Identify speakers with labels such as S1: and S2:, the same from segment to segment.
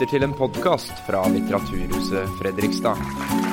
S1: lytter til en podkast fra Litteraturhuset Fredrikstad.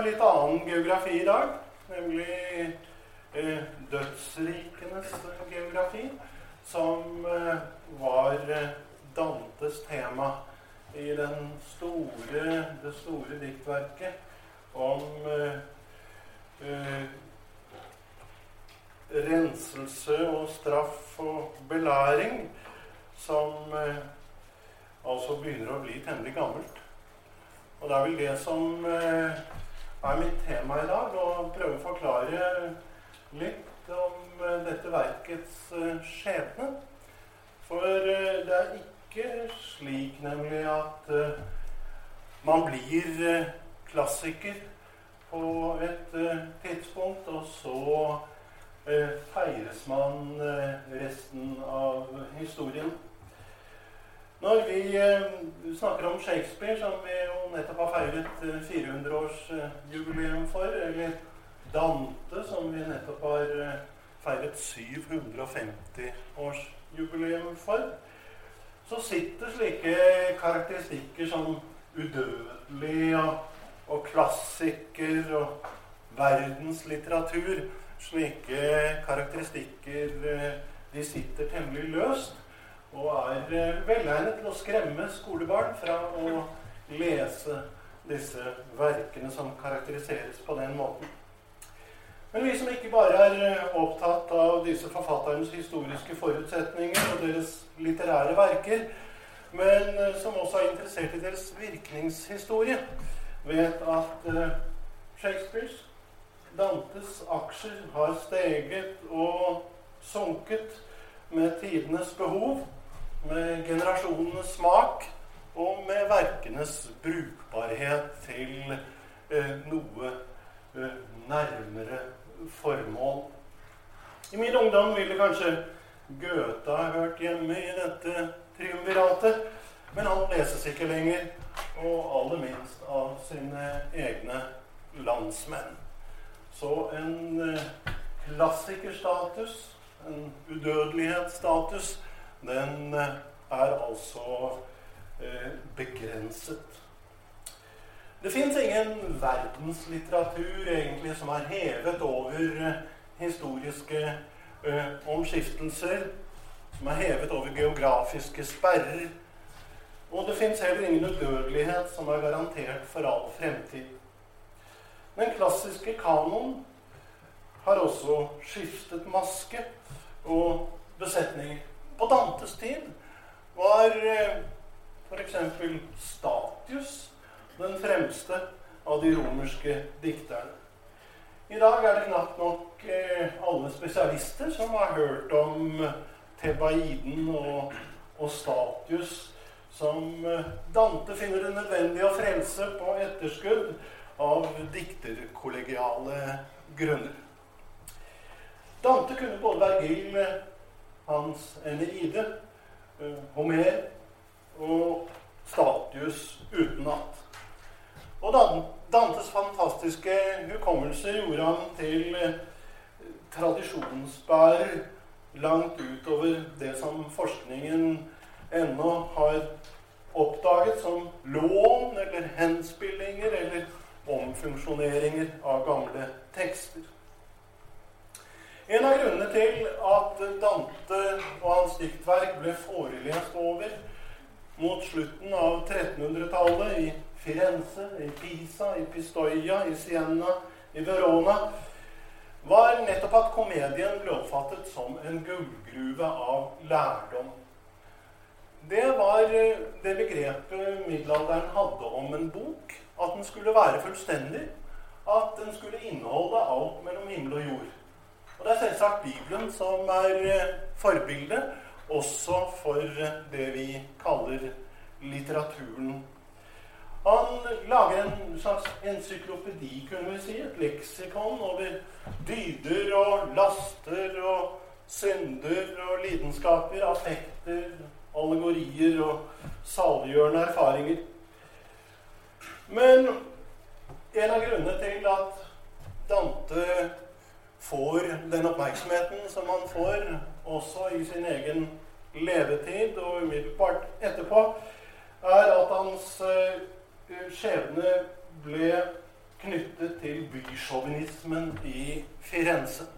S2: Litt annen geografi i dag, nemlig eh, dødsrikenes geografi som eh, var eh, Dantes tema i den store, det store diktverket om eh, eh, renselse og straff og belæring, som eh, altså begynner å bli temmelig gammelt. Og det er vel det som eh, er mitt tema i dag, Og prøve å forklare litt om eh, dette verkets eh, skjebne. For eh, det er ikke slik nemlig at man blir klassiker på et tidspunkt, og så feires man resten av historien. Når vi eh, snakker om Shakespeare, som vi jo nettopp har feiret eh, 400-årsjubileum for, eller Dante, som vi nettopp har eh, feiret 750-årsjubileum for, så sitter slike karakteristikker som udødelig og, og klassiker og verdenslitteratur. Slike karakteristikker eh, de sitter temmelig løst og er eh, velegnet til å skremme skolebarn fra å lese disse verkene som karakteriseres på den måten. Men vi som ikke bare er eh, opptatt av disse forfatternes historiske forutsetninger og deres litterære verker, men eh, som også er interessert i deres virkningshistorie, vet at Shakespeares, Dantes aksjer har steget og sunket med tidenes behov, med generasjonenes smak og med verkenes brukbarhet til eh, noe eh, nærmere formål. I min ungdom ville kanskje Goethe ha hørt hjemme i dette triumviratet, men han leses ikke lenger, og aller minst av sine egne landsmenn. Så en eh, klassikerstatus, en udødelighetsstatus, den eh, er altså eh, begrenset. Det fins ingen verdenslitteratur egentlig som er hevet over eh, historiske omskiftelser, som er hevet over geografiske sperrer. Og det fins heller ingen udødelighet som er garantert for all fremtid. Den klassiske kanon har også skiftet maske og besetninger. På Dantes tid var eh, f.eks. Statius den fremste av de romerske dikterne. I dag er det knapt nok eh, alle spesialister som har hørt om Tebaiden og, og Statius, som eh, Dante finner det nødvendig å frelse på etterskudd av dikterkollegiale grunner. Dante kunne både Vergil hans Eneide, eh, Homer og Statius utenat. Og Dantes fantastiske hukommelse gjorde han til eh, tradisjonsbærer langt utover det som forskningen ennå har oppdaget som lån eller henspillinger eller omfunksjoneringer av gamle tekster. En av grunnene til at Dante og hans diktverk ble forelest over mot slutten av 1300-tallet i Firenze, i Pisa, i Pistoia, i Siena, i Verona, var nettopp at komedien ble oppfattet som en gullgruve av lærdom. Det var eh, det begrepet middelalderen hadde om en bok. At den skulle være fullstendig. At den skulle inneholde alt mellom himmel og jord. Og det er selvsagt Bibelen som er eh, forbildet, også for eh, det vi kaller litteraturen. Han lager en slags encyklopedi, kunne vi si. Et leksikon over dyder og laster og synder og lidenskaper, affekter, allegorier og saliggjørende erfaringer. Men en av grunnene til at Dante får den oppmerksomheten som han får, også i sin egen levetid og umiddelbart etterpå, er at hans uh, skjebne ble knyttet til bysjåvinismen i Firenze.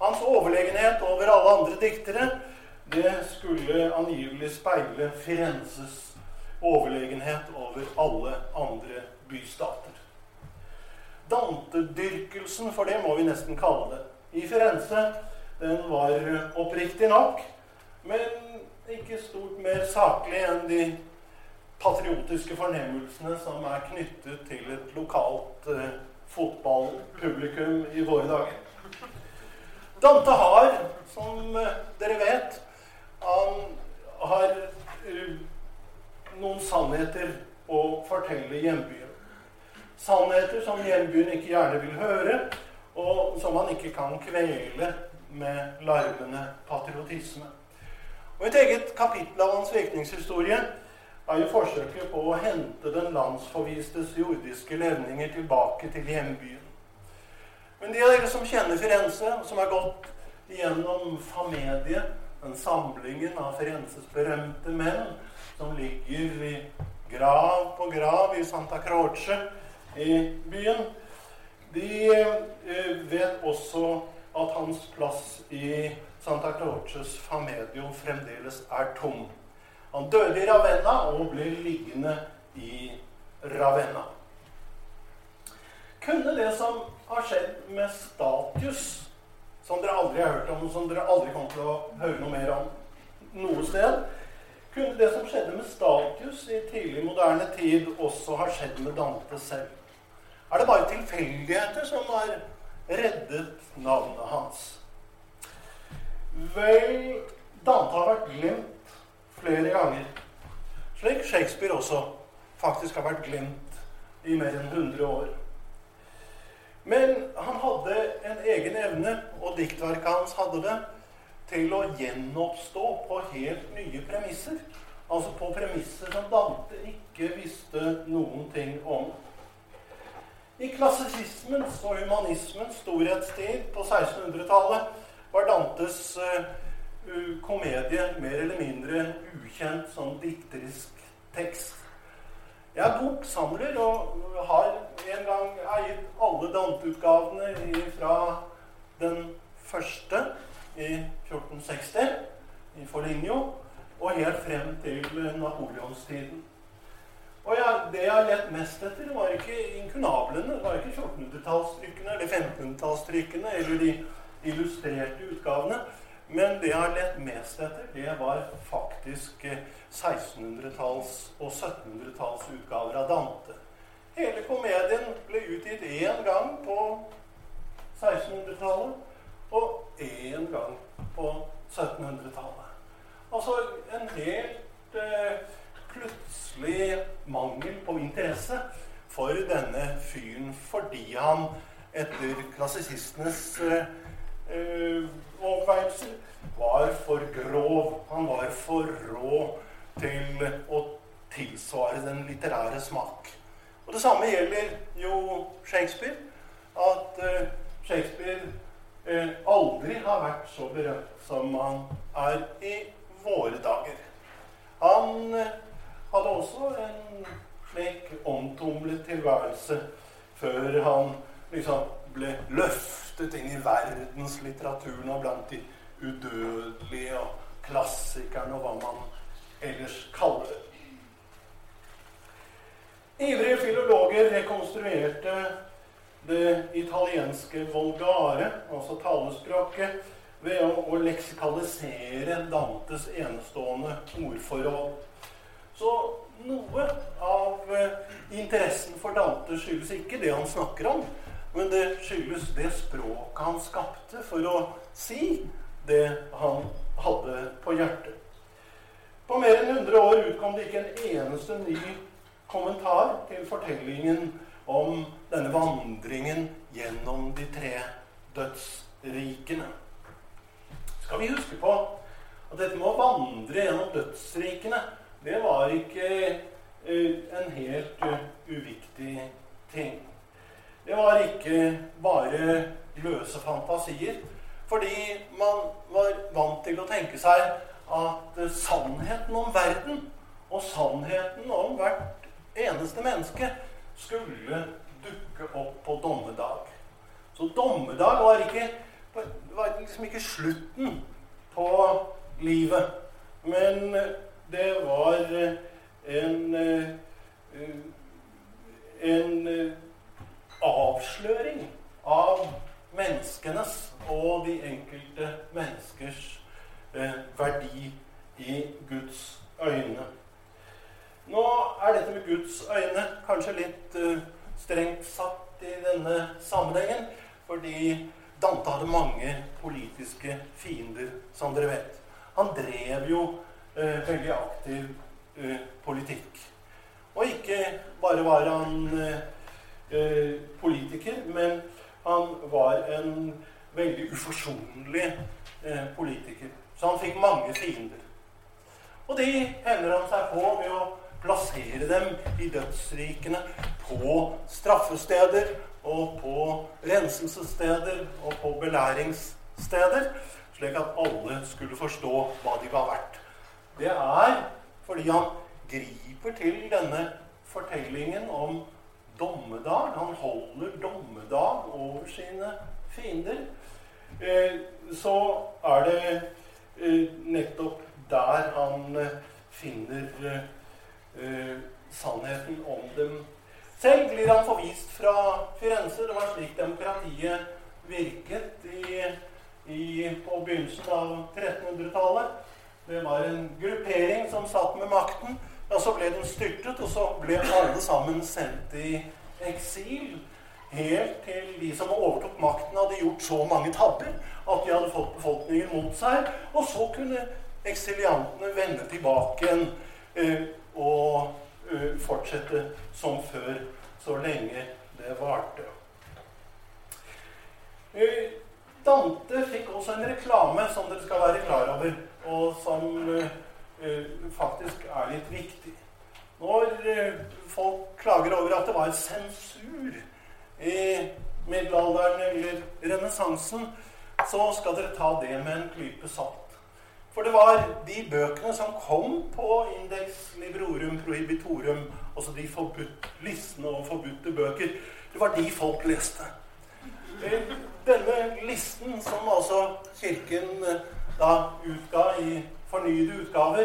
S2: Hans overlegenhet over alle andre diktere det skulle angivelig speile Firenzes overlegenhet over alle andre bystater. Dantedyrkelsen, for det må vi nesten kalle det, i Firenze, den var oppriktig nok, men ikke stort mer saklig enn de patriotiske fornemmelsene som er knyttet til et lokalt eh, fotballpublikum i våre dager. Dante har, som eh, dere vet, han har uh, noen sannheter å fortelle hjembyen. Sannheter som hjembyen ikke gjerne vil høre, og som han ikke kan kvele med larmende patriotisme. Og Et eget kapittel av hans virkningshistorie er jo forsøket på å hente den landsforvistes jordiske levninger tilbake til hjembyen. Men de av dere som kjenner Firenze, som har gått gjennom Famedie, den samlingen av Firenzes berømte menn som ligger i grav på grav i Santa Croce i byen. De eh, vet også at hans plass i Santa Clauches Famedio fremdeles er tom. Han døde i Ravenna og ble liggende i Ravenna. Kunne det som har skjedd med Statius, som dere aldri har hørt om, og som dere aldri kommer til å høre noe mer om noe sted Kunne det som skjedde med Statius i tidlig moderne tid, også ha skjedd med Dante selv? Er det bare tilfeldigheter som har reddet navnet hans. Vel, Dante har vært glemt flere ganger. Slik Shakespeare også faktisk har vært glemt i mer enn 100 år. Men han hadde en egen evne, og diktverket hans hadde det, til å gjenoppstå på helt nye premisser. Altså på premisser som Dante ikke visste noen ting om. I klassisismens og humanismens storhetstid på 1600-tallet var Dantes uh, komedie mer eller mindre ukjent som dikterisk tekst. Jeg er boksamler og har en gang eiet alle Dante-utgavene fra den første i 1460 i Foligno og helt frem til napoleonstiden. Og jeg, Det jeg har lett mest etter, var ikke inkunablene, det var ikke 1400-tallstrykkene eller 1500-tallstrykkene eller de illustrerte utgavene. Men det jeg har lett mest etter, det var faktisk 1600-talls- og 1700-tallsutgaver av Dante. Hele komedien ble utgitt én gang på 1600-tallet og én gang på 1700-tallet. Altså en helt eh, plutselig mangel på interesse for denne fyren fordi han etter klassisistenes uh, overveielser var for grov. Han var for rå til å tilsvare den litterære smak. Og Det samme gjelder jo Shakespeare. At uh, Shakespeare uh, aldri har vært så berømt som han er i våre dager. Han uh, hadde også en slik omtumlet tilværelse før han liksom ble løftet inn i verdenslitteraturen og blant de udødelige og klassikerne og hva man ellers kaller det. Ivrige filologer rekonstruerte det italienske volgare, altså talespråket, ved å, leksikalisere Dantes enestående ordforhold. Så noe av eh, interessen for Dante skyldes ikke det han snakker om, men det skyldes det språket han skapte for å si det han hadde på hjertet. På mer enn 100 år utkom det ikke en eneste ny kommentar til fortellingen om denne vandringen gjennom de tre dødsrikene. Skal vi huske på at dette med å vandre gjennom dødsrikene, det var ikke uh, en helt uh, uviktig ting. Det var ikke bare løse fantasier. Fordi man var vant til å tenke seg at uh, sannheten om verden og sannheten om hvert eneste menneske skulle dukke opp på dommedag. Så dommedag var, ikke, var liksom ikke slutten på livet. Men det var en, en avsløring av menneskenes og de enkelte menneskers verdi i Guds øyne. Nå er dette med Guds øyne kanskje litt strengt satt i denne sammenhengen, fordi Dante hadde mange politiske fiender, som dere vet. Han drev jo uh, veldig aktiv eh, politikk. Og ikke bare var han politiker, men han var en veldig uforsonlig politiker. Så han fikk mange fiender. Og de hender han seg på ved å plassere dem i dødsrikene på straffesteder og på renselsessteder og på belæringssteder, slik at alle skulle forstå hva de var verdt. Det er fordi han griper til denne fortellingen om dommedag. Han holder dommedag over sine fiender. Eh, så er det eh, nettopp der han eh, finner sannheten om dem. Selv blir han forvist fra Firenze. Det var slik demokratiet virket i, i, på begynnelsen av 1300-tallet. Det var en gruppering som satt med makten. Ja, Så ble den styrtet, og så ble alle sammen sendt i eksil. Helt til de som overtok makten, hadde gjort så mange tabber at de hadde fått befolkningen mot seg. Og så kunne eksiliantene vende tilbake igjen. Uh, og uh, fortsette som før så lenge det varte. Uh, Dante fikk også en reklame som dere skal være klar over, og som uh, faktisk er litt viktig. Når folk klager over at det var sensur i middelalderen eller renessansen, så skal dere ta det med en klype salt. For det var de bøkene som kom på Index Librorum Prohibitorum, altså de forbudt, listene om forbudte bøker, det var de folk leste. Eh, denne listen, som altså Kirken eh, da utga i fornyede utgaver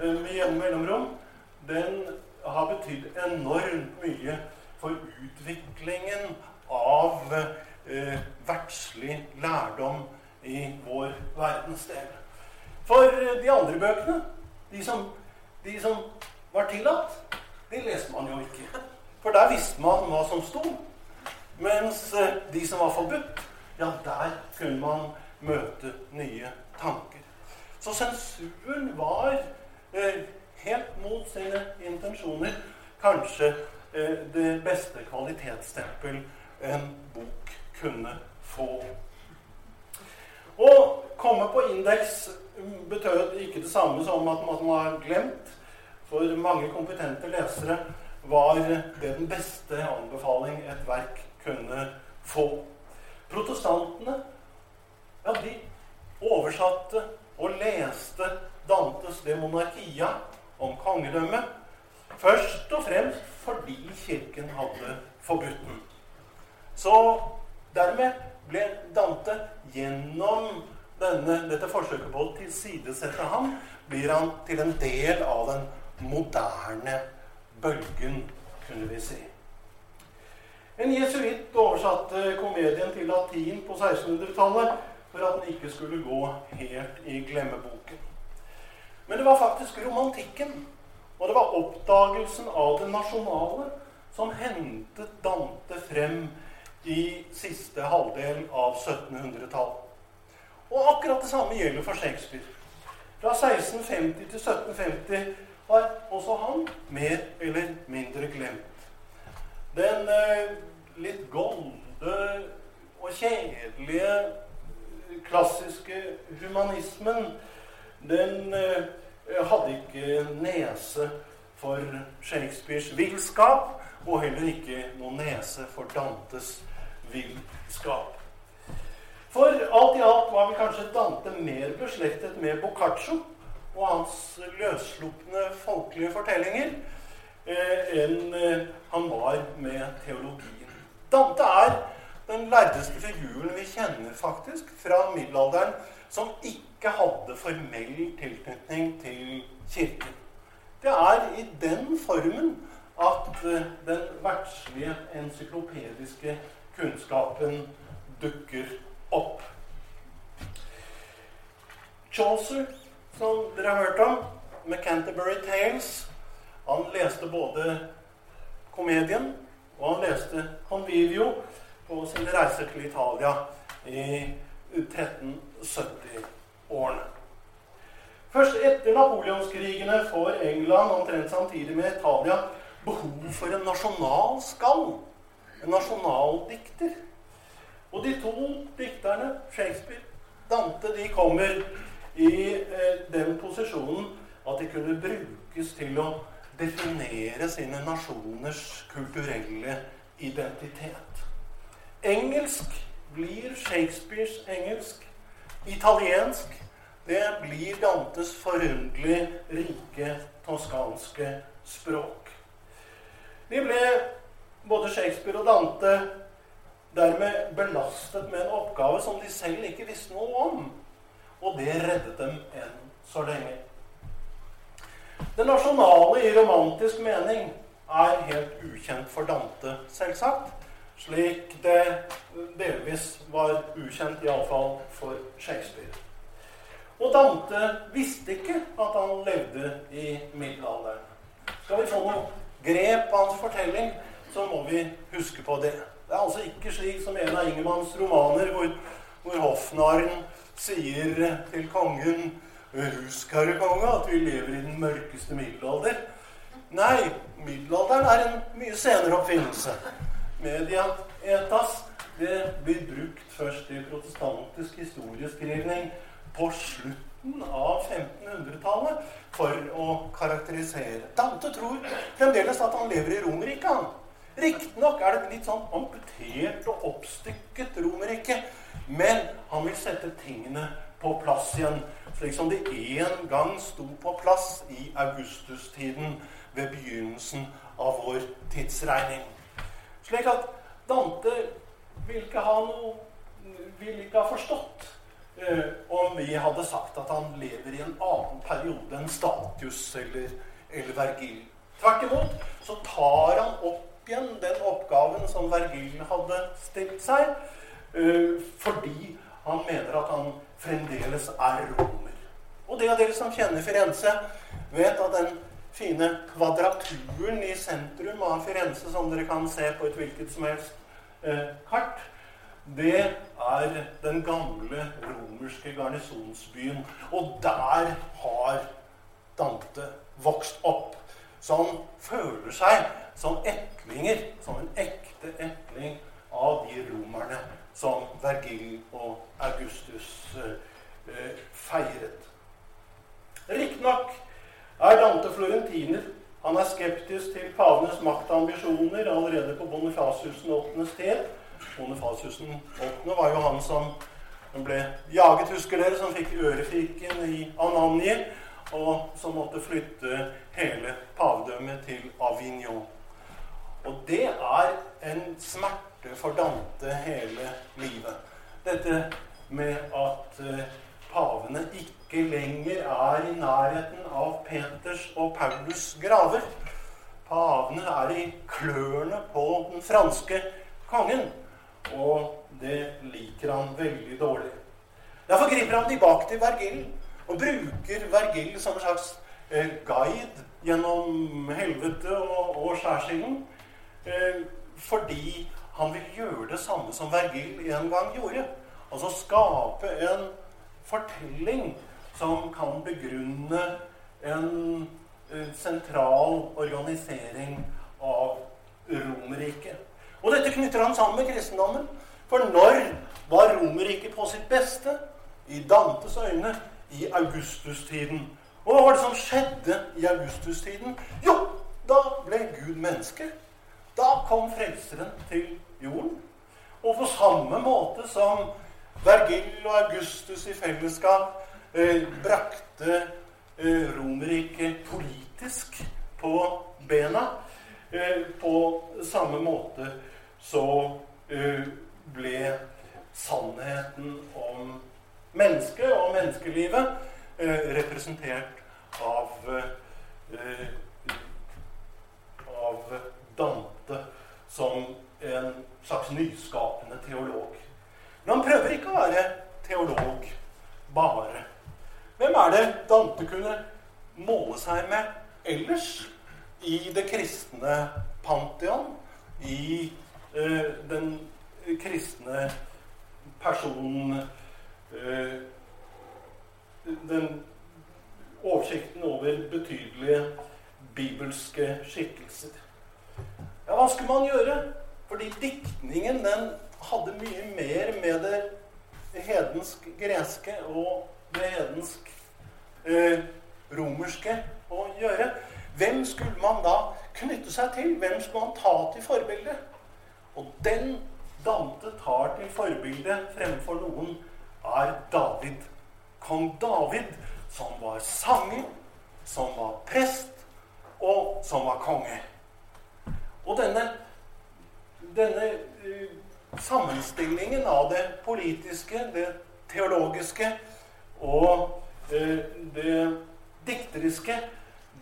S2: eh, med jevne mellomrom, den har betydd enormt mye for utviklingen av eh, verdslig lærdom i vår verdensdel. For eh, de andre bøkene, de som, de som var tillatt, de leste man jo ikke. For der visste man hva som sto. Mens eh, de som var forbudt, ja, der kunne man møte nye tanker. Så sensuren var eh, helt mot sine intensjoner kanskje eh, det beste kvalitetsstempel en bok kunne få. Å komme på indeks betød ikke det samme som at man var glemt. For mange kompetente lesere var det den beste anbefaling et verk kunne få. Protestantene ja, de oversatte og leste Dantes De Monarchia om kongedømmet først og fremst fordi Kirken hadde forbudt den. Så dermed ble Dante gjennom denne, dette forsøket på å tilsidesette ham, blir han til en del av den moderne bølgen, kunne vi si. En jesuitt oversatte komedien til latin på 1600-tallet for at den ikke skulle gå helt i glemmeboken. Men det var faktisk romantikken og det var oppdagelsen av det nasjonale som hentet Dante frem i siste halvdel av 1700-tallet. Og akkurat det samme gjelder for Shakespeare. Fra 1650 til 1750 var også han mer eller mindre glemt. Den eh, litt golde og kjedelige klassiske humanismen, den eh, hadde ikke nese for Shakespeares villskap, og heller ikke noen nese for Dantes villskap. For alt i alt var vel kanskje Dante mer beslektet med Boccaccio og hans løsslupne folkelige fortellinger eh, enn eh, han var med teologien. Dante er den lærdeste figuren vi kjenner faktisk fra middelalderen som ikke hadde formell tilknytning til Kirken. Det er i den formen at eh, den verdslige encyklopediske kunnskapen dukker opp. Chaucer, som dere har hørt om, med Canterbury Tales, han leste både komedien og han leste Convivio på sine reiser til Italia i 1370-årene. Først etter napoleonskrigene får England omtrent samtidig med Italia behov for en nasjonal skall. En nasjonaldikter. Og de to dikterne, Shakespeare Dante, de kommer i eh, den posisjonen at de kunne brukes til å definere sine nasjoners kulturelle identitet. Engelsk blir Shakespeares engelsk. Italiensk det blir Dantes forunderlig rike toskanske språk. De ble, både Shakespeare og Dante, dermed belastet med en oppgave som de selv ikke visste noe om. Og det reddet dem enn så lenge. Det nasjonale i romantisk mening er helt ukjent for Dante, selvsagt. Slik det delvis var ukjent, iallfall for Shakespeare. Og Dante visste ikke at han levde i middelalderen. Skal vi få noe grep av hans fortelling, så må vi huske på det. Det er altså ikke slik som en av Ingemanns romaner, hvor, hvor hoffnarren sier til kongen Husk, herre konge, at vi lever i den mørkeste middelalder. Nei, middelalderen er en mye senere oppfinnelse. Media etas det blir brukt først i protestantisk historieskrivning på slutten av 1500-tallet for å karakterisere. Dante tror fremdeles at han lever i Romerriket. Riktignok er det et litt sånn amputert og oppstykket Romerrike, men han vil sette tingene på plass igjen, slik som de en gang sto på plass i augustustiden ved begynnelsen av vår tidsregning. Slik at Dante vil ikke ha noe Vil ikke ha forstått eh, om vi hadde sagt at han lever i en annen periode enn Statius eller, eller Vergil. Tvert imot så tar han opp igjen den oppgaven som Vergil hadde stilt seg, eh, fordi han mener at han fremdeles er romer. Og det av dere som kjenner Firenze, vet at den fine kvadraturen i sentrum av Firenze, som dere kan se på et hvilket som helst eh, kart, det er den gamle romerske garnisonsbyen. Og der har Dante vokst opp. Så han føler seg som etlinger, som en ekte etling av de romerne som Vergil og Augustus eh, feiret. Riktignok er Dante florentiner. Han er skeptisk til pavenes maktambisjoner allerede på Bonifasiusen 8. sted. Bonifasiusen 8. var jo han som ble jaget, husker dere, som fikk ørefiken i Ananji, og som måtte flytte hele pavedømmet til Avignon. Og det er en smerte for Dante hele livet. Dette med at uh, pavene ikke lenger er i nærheten av Peters og Paulus graver. Pavene er i klørne på den franske kongen. Og det liker han veldig dårlig. Derfor griper han tilbake til Vergil og bruker Vergil som en slags eh, guide gjennom helvete og, og skjærsilden. Eh, fordi han vil gjøre det samme som Vergil en gang gjorde. Altså skape en fortelling som kan begrunne en eh, sentral organisering av Romerriket. Og dette knytter han sammen med kristendommen. For når var Romerriket på sitt beste? I Dantes øyne i augustustiden. Og hva var det som skjedde i augustustiden? Jo, da ble Gud menneske. Da kom Frelseren til jorden. Og på samme måte som Vergil og Augustus i fellesskap eh, brakte eh, Romerriket politisk på bena, eh, på samme måte så uh, ble sannheten om mennesket og menneskelivet representert av av Dante som en slags nyskapende teolog. Men han prøver ikke å være teolog bare. Hvem er det Dante kunne måle seg med ellers i det kristne pantheon? I Eh, den kristne personen eh, Den oversikten over betydelige bibelske skikkelser. Ja, hva skulle man gjøre? Fordi diktningen den hadde mye mer med det hedensk greske og det hedensk eh, romerske å gjøre. Hvem skulle man da knytte seg til? Hvem skulle man ta til forbilde? Og den Dante tar til forbilde fremfor noen, er David. Kong David, som var sanger, som var prest, og som var konge. Og denne, denne uh, sammenstillingen av det politiske, det teologiske og uh, det dikteriske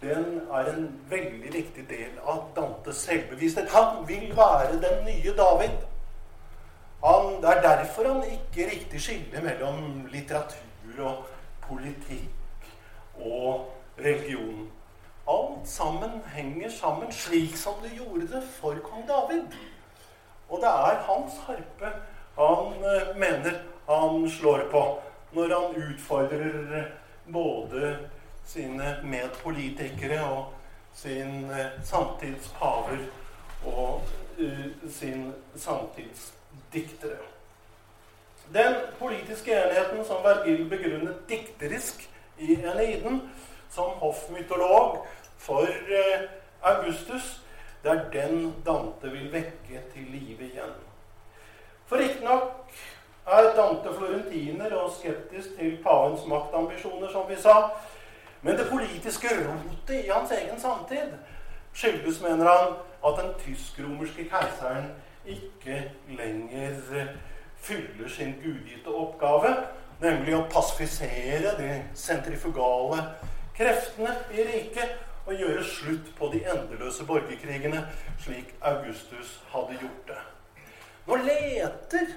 S2: den er en veldig viktig del av Dantes selvbevissthet. Han vil være den nye David. Han, det er derfor han ikke riktig skiller mellom litteratur og politikk og religion. Alt sammen henger sammen, slik som det gjorde det for kong David. Og det er hans harpe han uh, mener han slår på når han utfordrer både sine medpolitikere og sin eh, samtidspaver og uh, sin samtidsdiktere. Den politiske enheten som Vergil begrunnet dikterisk i Eneiden som hoffmytolog for Augustus, det er den Dante vil vekke til live igjen. For riktignok Dante og skeptisk til pavens maktambisjoner, som vi sa. Men det politiske rotet i hans egen samtid skyldes, mener han, at den tysk-romerske keiseren ikke lenger fyller sin gudgitte oppgave, nemlig å pasifisere de sentrifugale kreftene i riket og gjøre slutt på de endeløse borgerkrigene, slik Augustus hadde gjort det. Nå leter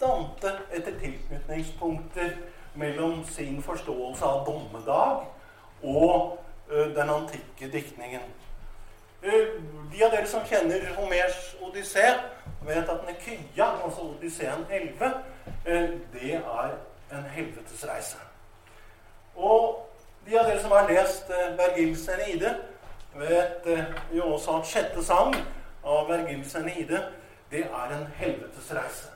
S2: Dante etter tilknytningspunkter mellom sin forståelse av dommedag og den antikke diktningen. De av dere som kjenner Homers odyssé, vet at Nekya, altså Odysseen 11, uh, det er en helvetesreise. Og de av dere som har lest Vergils Eneide, vet jo også at sjette sang av Vergils Eneide, det er en helvetesreise.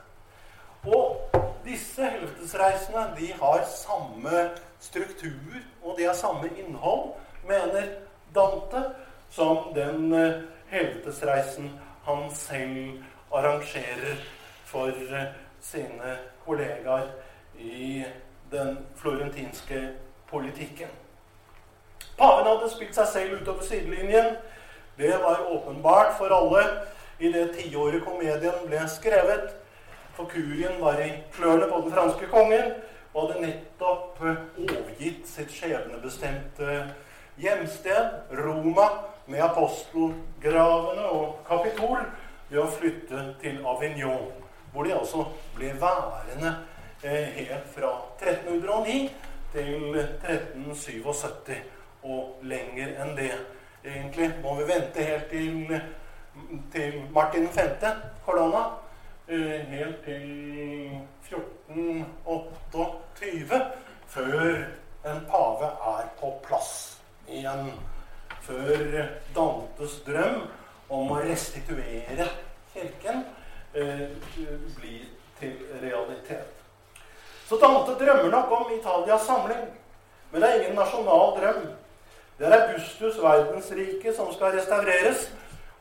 S2: Og disse helvetesreisene de har samme struktur og de har samme innhold, mener Dante, som den eh, helvetesreisen han selv arrangerer for eh, sine kollegaer i den florentinske politikken. Paven hadde spilt seg selv utover sidelinjen. Det var åpenbart for alle i det tiåret komedien ble skrevet. For kurien var i klørne på den franske kongen og hadde nettopp eh, overgitt sitt skjebnebestemte hjemsted, Roma, med apostelgravene og Kapitol, ved å flytte til Avignon, hvor de altså ble værende eh, helt fra 1309 til 1377, og lenger enn det. Egentlig må vi vente helt til, til Martin 5. kolonna. Eh, helt til 1428 før en pave er på plass igjen. Før Dantes drøm om å restituere Kirken eh, blir til realitet. Så Dante drømmer nok om Italias samling, men det er ingen nasjonal drøm. Det er Augustus' verdensrike som skal restaureres,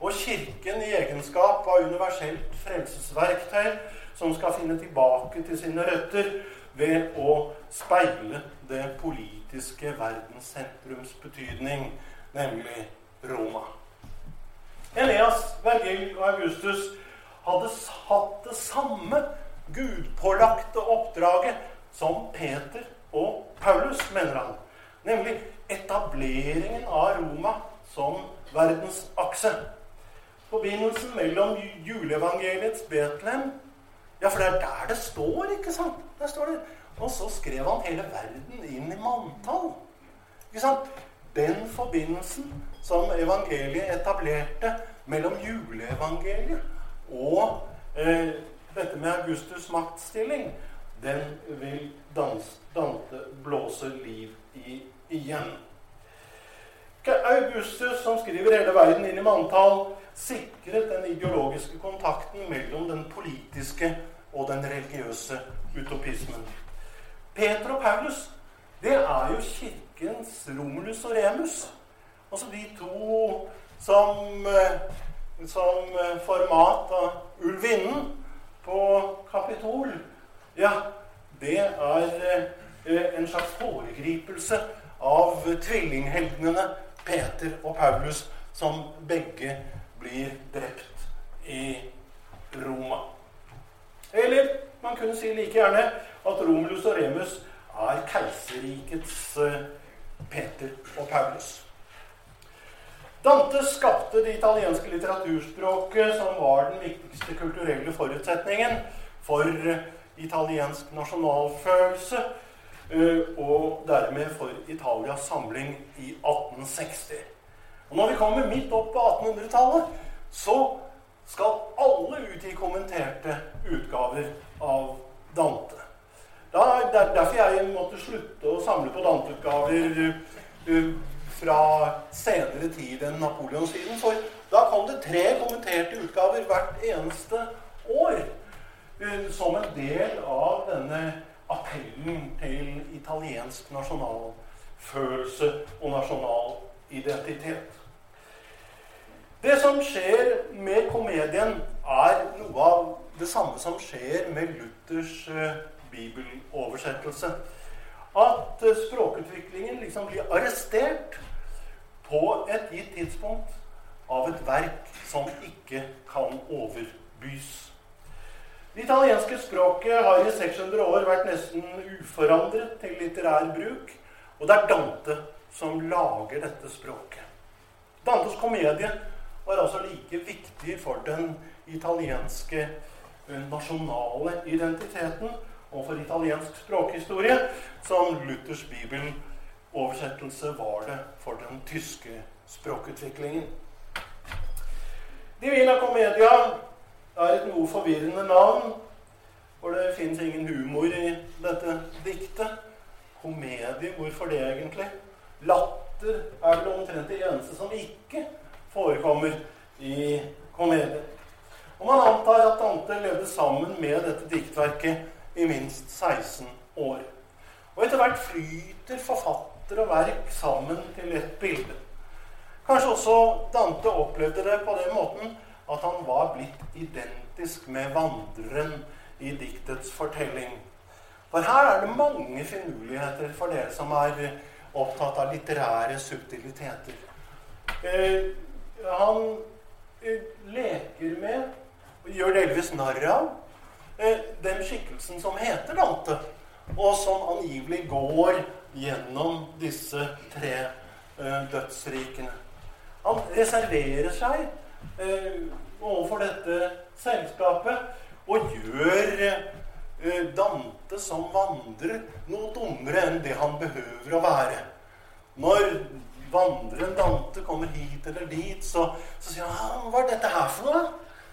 S2: og Kirken i egenskap av universelt frelsesverktøy som skal finne tilbake til sine røtter ved å speile det politiske verdenssentrums betydning, nemlig Roma. Elias, Vergil og Augustus hadde hatt det samme gudpålagte oppdraget som Peter og Paulus, mener han. Nemlig etableringen av Roma som verdensakse. Forbindelsen mellom juleevangeliets Betlehem Ja, for det er der det står, ikke sant? Der står det. Og så skrev han hele verden inn i manntall. Ikke sant? Den forbindelsen som evangeliet etablerte mellom juleevangeliet og eh, dette med Augustus' maktstilling, den vil Dante blåse liv i igjen. Augustus, som skriver hele verden inn i manntall, sikret den ideologiske kontakten mellom den politiske og den religiøse utopismen. Peter og Paulus, det er jo kirkens Romulus og Remus. Altså de to som, eh, som eh, format av ulvinnen på Kapitol. Ja, det er eh, en slags foregripelse av tvillingheltene Peter og Paulus, som begge blir drept i Roma. Eller man kunne si like gjerne at Romulus og Remus er keiserrikets eh, Peter og Paulus. Dante skapte det italienske litteraturspråket, som var den viktigste kulturelle forutsetningen for eh, italiensk nasjonalfølelse Eh, og dermed for Italias samling i 1860. Og når vi kommer midt opp på 1800-tallet, så skal alle ut i kommenterte utgaver av Dante. Da, der, er derfor jeg måtte slutte å samle på Dante-utgaver uh, fra senere tid enn Napoleonstiden. For da kom det tre kommenterte utgaver hvert eneste år uh, som en del av denne appellen til italiensk nasjonalfølelse og nasjonal identitet. Det som skjer med komedien, er noe av det samme som skjer med Luthers uh, bibeloversettelse. At uh, språkutviklingen liksom blir arrestert på et gitt tidspunkt av et verk som ikke kan overbys. Det italienske språket har i 600 år vært nesten uforandret til litterær bruk. Og det er Dante som lager dette språket. Dantes komedie var altså like viktig for den italienske eh, nasjonale identiteten og for italiensk språkhistorie som Luthers bibeloversettelse var det for den tyske språkutviklingen. Divina Comedia er et noe forvirrende navn, for det fins ingen humor i dette diktet. Komedie, hvorfor det egentlig? Latter er vel omtrent det eneste som ikke forekommer i komedien. Og man antar at Dante levde sammen med dette diktverket i minst 16 år. Og etter hvert flyter forfatter og verk sammen til et bilde. Kanskje også Dante opplevde det på den måten at han var blitt identisk med vandreren i diktets fortelling. For her er det mange finurligheter for dere som er opptatt av litterære subtiliteter. Eh, han eh, leker med, og gjør delvis narr av, eh, den skikkelsen som heter Dante, og som angivelig går gjennom disse tre eh, dødsrikene. Han reserverer seg overfor dette selskapet og gjør Dante som vandrer noe dummere enn det han behøver å være. Når vandreren Dante kommer hit eller dit, så, så sier han 'Hva er dette her for noe?'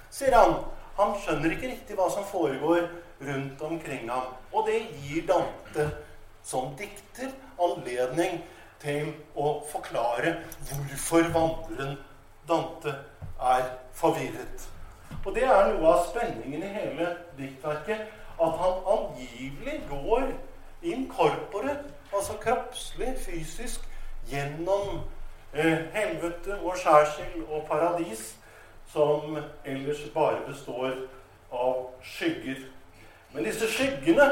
S2: sier han. Han skjønner ikke riktig hva som foregår rundt omkring ham. Og det gir Dante som dikter anledning til å forklare hvorfor vandreren Dante er forvirret. Og det er noe av spenningen i hele diktverket. At han angivelig går in corpore, altså kroppslig, fysisk, gjennom eh, helvete og skjærsild og paradis, som ellers bare består av skygger. Men disse skyggene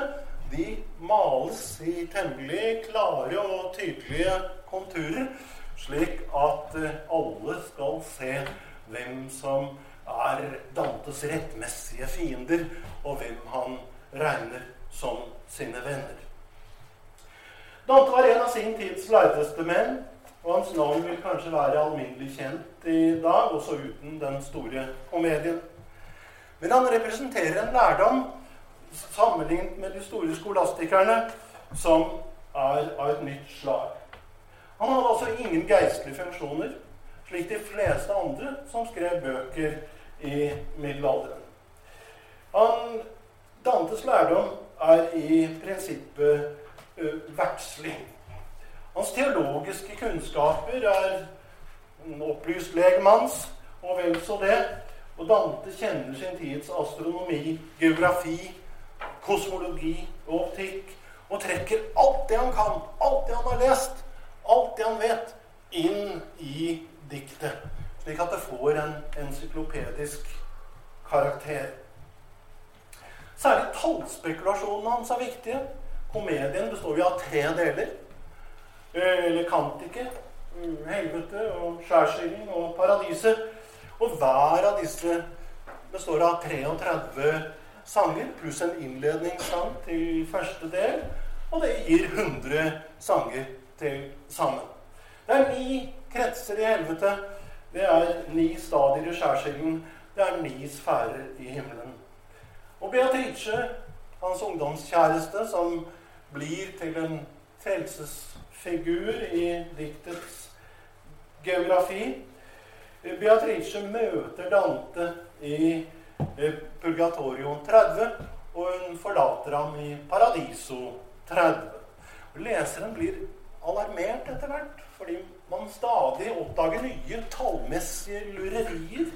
S2: de males i temmelig klare og tydelige konturer, slik at eh, alle skal se hvem som er Dantes rettmessige fiender, og hvem han regner som sine venner. Dante var en av sin tids leiteste menn, og hans navn vil kanskje være alminnelig kjent i dag, også uten den store komedien. Men han representerer en lærdom sammenlignet med de store skolastikerne som er av et nytt slag. Han hadde altså ingen geistlige funksjoner, slik de fleste andre som skrev bøker i middelalderen. Han, Dantes lærdom er i prinsippet verdslig. Hans teologiske kunnskaper er en opplyst legmanns, og vel så det. Og Dante kjenner sin tids astronomi, geografi, kosmologi og optikk. Og trekker alt det han kan, alt det han har lest, alt det han vet, inn i diktet. Slik at det får en encyklopedisk karakter. Særlig tallspekulasjonene hans er viktige. Komedien består vi av tre deler. Eller Kantike, helvete og skjærsilden og paradiset. Og hver av disse består av 33 sanger pluss en innledningssang til første del. Og det gir 100 sanger til sammen. Det er ni kretser i helvete. Det er ni stadier i skjærsilden. Det er ni sfærer i himmelen. Og Beatrice, hans ungdomskjæreste, som blir til en frelsesfigur i diktets geografi Beatrice møter Dante i Purgatorio 30, og hun forlater ham i Paradiso 30. Leseren blir alarmert etter hvert, fordi man stadig oppdager nye tallmessige lurerier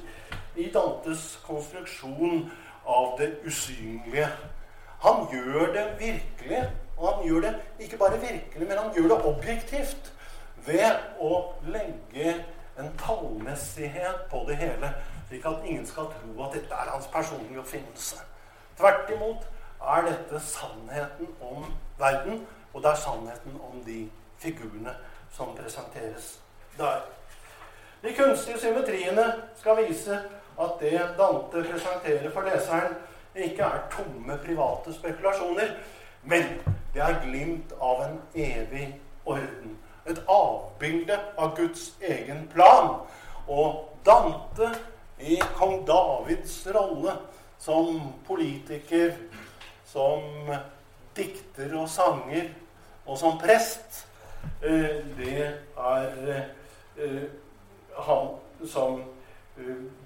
S2: i Dantes konstruksjon av det usynlige. Han gjør det virkelig, og han gjør det ikke bare virkelig, men han gjør det objektivt ved å legge en tallmessighet på det hele, slik at ingen skal tro at dette er hans personlige oppfinnelse. Tvert imot er dette sannheten om verden, og det er sannheten om de figurene som presenteres der. De kunstige symmetriene skal vise at det Dante presenterer for leseren, ikke er tomme private spekulasjoner, men det er glimt av en evig orden. Et avbilde av Guds egen plan. Og Dante i kong Davids rolle som politiker, som dikter og sanger, og som prest, det er han som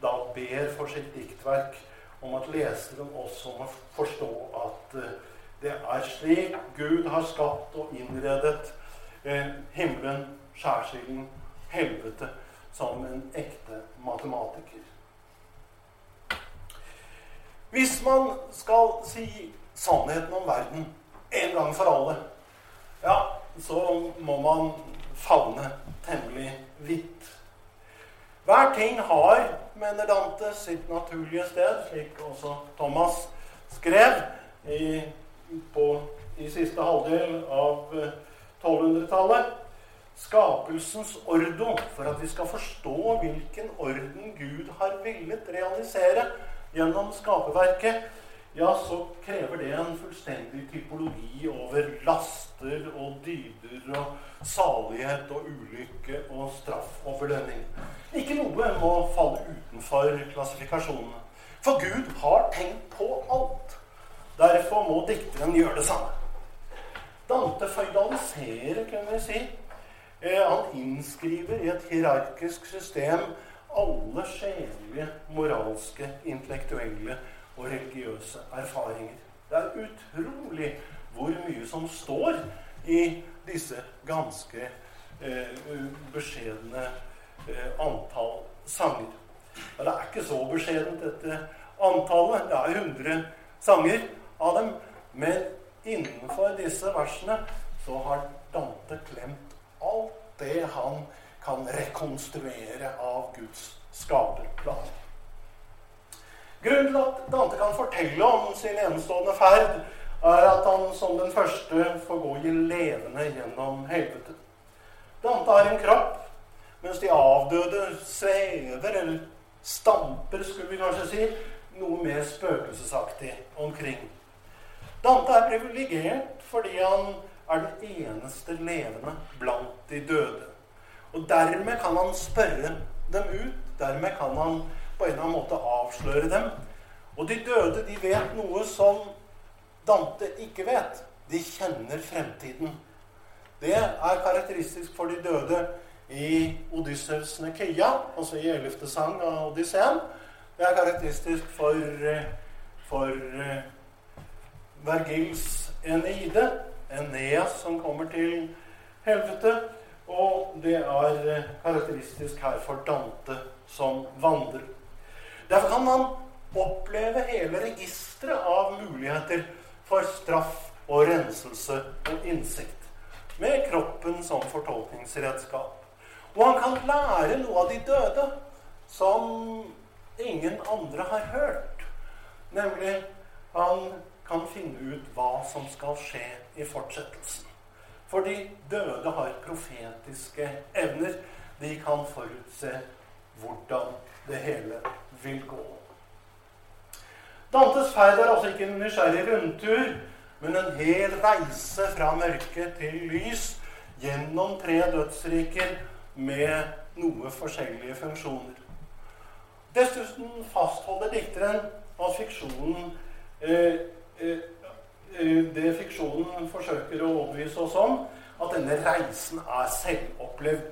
S2: da ber for sitt diktverk om at leseren også må forstå at det er slik Gud har skapt og innredet himmelen, skjærsilden, helvete, som en ekte matematiker. Hvis man skal si sannheten om verden en gang for alle, ja, så må man favne temmelig vidt. Hver ting har, mener Dante, sitt naturlige sted, slik også Thomas skrev i, på, i siste halvdel av 1200-tallet. Eh, Skapelsens ordo, for at vi skal forstå hvilken orden Gud har villet realisere gjennom skaperverket, ja, så krever det en fullstendig typologi over laster og dyder og salighet og ulykke og straff og belønning. Ikke noe må falle utenfor klassifikasjonene. For Gud har tenkt på alt. Derfor må dikteren gjøre det samme. Dante føydaliserer, kunne vi si. Eh, han innskriver i et hierarkisk system alle sjelelige, moralske, intellektuelle og religiøse erfaringer. Det er utrolig hvor mye som står i disse ganske eh, beskjedne eh, antall sanger. Ja, det er ikke så beskjedent, dette antallet. Det er 100 sanger av dem. Men innenfor disse versene så har Dante klemt alt det han kan rekonstruere av Guds skaperplan. Grunnen til at Dante kan fortelle om sin enestående ferd, er at han som den første får gå i levende gjennom helvete. Dante har en kropp, mens de avdøde svever, eller stamper, skulle vi kanskje si, noe mer spøkelsesaktig omkring. Dante er privilegert fordi han er den eneste levende blant de døde. Og dermed kan han spørre dem ut. Dermed kan han på en eller annen måte avsløre dem. Og de døde de vet noe som Dante ikke vet. De kjenner fremtiden. Det er karakteristisk for de døde i Odyssevs Nekeia, altså i ellevte sang av Odysseen. Det er karakteristisk for, for Vergils Eneide, Eneas som kommer til helvete. Og det er uh, karakteristisk her for Dante som vandrer. Derfor kan man oppleve hele registeret av muligheter for straff og renselse og innsikt. Med kroppen som fortolkningsredskap. Og han kan lære noe av de døde som ingen andre har hørt. Nemlig han kan finne ut hva som skal skje i fortsettelsen. For de døde har profetiske evner. De kan forutse hvordan det hele vil gå. Dantes ferd er altså ikke en nysgjerrig rundtur, men en hel reise fra mørke til lys gjennom tre dødsriker med noe forskjellige funksjoner. Dessuten fastholder dikteren at fiksjonen eh, Det fiksjonen forsøker å overbevise oss om, at denne reisen er selvopplevd.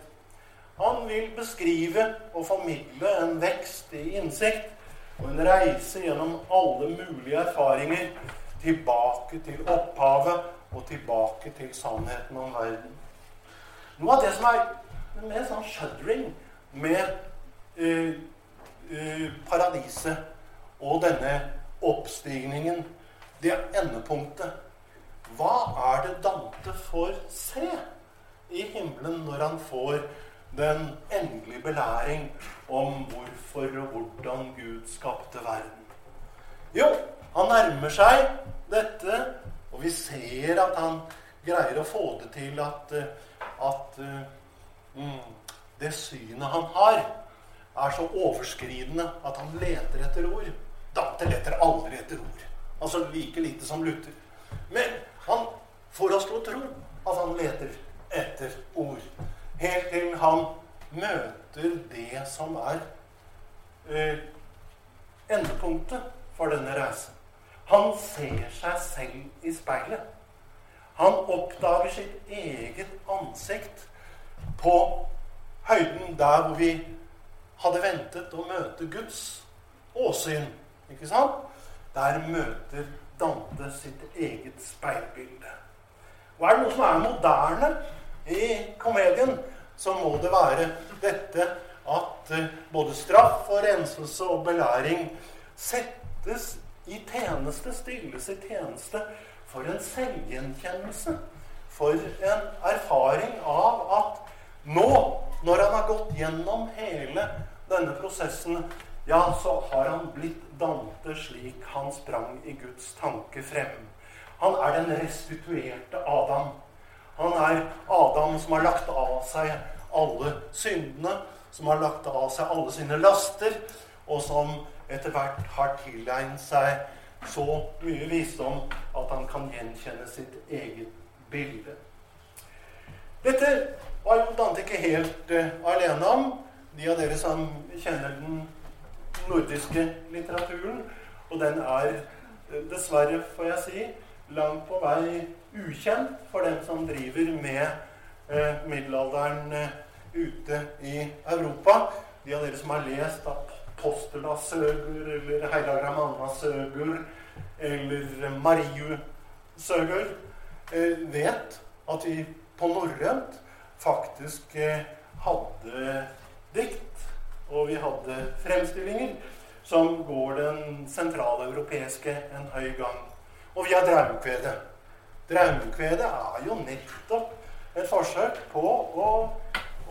S2: Han vil beskrive og formidle en vekst i innsikt og en reise gjennom alle mulige erfaringer tilbake til opphavet og tilbake til sannheten om verden. Noe av det som er mer sånn shuddering med uh, uh, paradiset og denne oppstigningen, det er endepunktet. Hva er det Dante får se i himmelen når han får den endelige belæring om hvorfor og hvordan Gud skapte verden. Jo, han nærmer seg dette, og vi ser at han greier å få det til at, at mm, det synet han har, er så overskridende at han leter etter ord. Dante leter aldri etter ord. Altså like lite som Luther. Men han får oss til å tro at han leter etter ord. Helt til han møter det som er eh, endepunktet for denne reisen. Han ser seg selv i speilet. Han oppdager sitt eget ansikt på høyden der hvor vi hadde ventet å møte Guds åsyn. Ikke sant? Der møter Dante sitt eget speilbilde. Og er det noe som er moderne i komedien, så må det være dette at eh, både straff og renselse og belæring settes i tjeneste, stilles i tjeneste for en selvgjenkjennelse. For en erfaring av at nå, når han har gått gjennom hele denne prosessen, ja, så har han blitt Dante slik han sprang i Guds tanke frem. Han er den restituerte Adam. Han er Adam som har lagt av seg alle syndene, som har lagt av seg alle sine laster, og som etter hvert har tilegnet seg så mye visdom at han kan gjenkjenne sitt eget bilde. Dette var jo Dante ikke helt uh, alene om. De av dere som kjenner den nordiske litteraturen, og den er uh, dessverre, får jeg si, langt på vei ukjent for dem som driver med eh, middelalderen ute i Europa. De av dere som har lest Apostelasøgur eller Heilagramanna-søgur eller Mariu-søgur, eh, vet at vi på norrønt faktisk eh, hadde dikt, og vi hadde fremstillinger som går den sentraleuropeiske en høy gang. Og vi har draumkvedet. Draumkvedet er jo nettopp et forsøk på å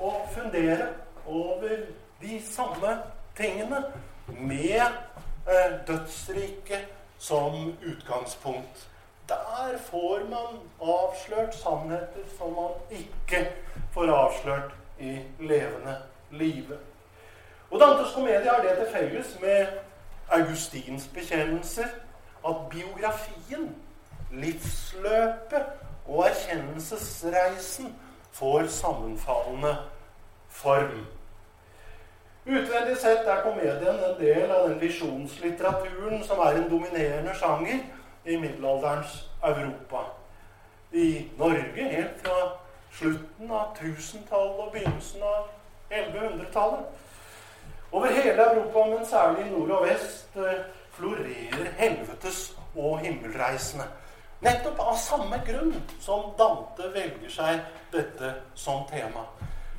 S2: å fundere over de samme tingene med eh, dødsriket som utgangspunkt. Der får man avslørt sannheter som man ikke får avslørt i levende live. Og Dantes komedie har det til felles med Augustins bekjennelser at biografien, livsløpet og erkjennelsesreisen får sammenfallende form. Utvendig sett er komedien en del av den visjonslitteraturen som er en dominerende sjanger i middelalderens Europa. I Norge helt fra slutten av 1000-tallet og begynnelsen av 1100-tallet. Over hele Europa, men særlig nord og vest, eh, florerer helvetes og himmelreisende. Nettopp av samme grunn som Dante velger seg dette som tema.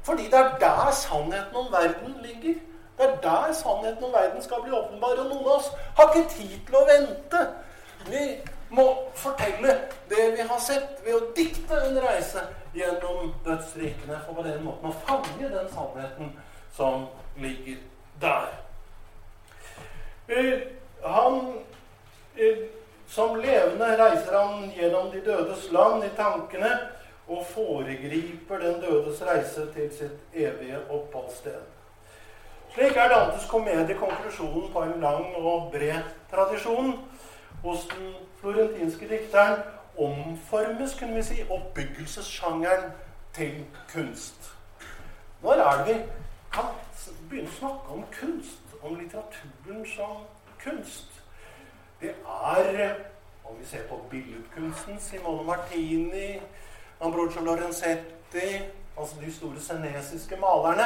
S2: Fordi det er der sannheten om verden ligger. Det er der sannheten om verden skal bli åpenbar. Og noen av oss har ikke tid til å vente. Vi må fortelle det vi har sett, ved å dikte en reise gjennom dødsrikene. For på den måten å fange den sannheten som ligger der. Uh, han uh, som levende reiser han gjennom de dødes land i tankene og foregriper den dødes reise til sitt evige oppholdssted. Slik er Dantes komedie konklusjonen på en lang og bred tradisjon. Hos den florentinske dikteren omformes kunne vi si, oppbyggelsessjangeren til kunst. Når er det vi kan begynne å snakke om kunst, om litteraturen som kunst? det er Om vi ser på billedkunsten Simone Martini, Ambrogio Lorenzetti Altså de store senesiske malerne.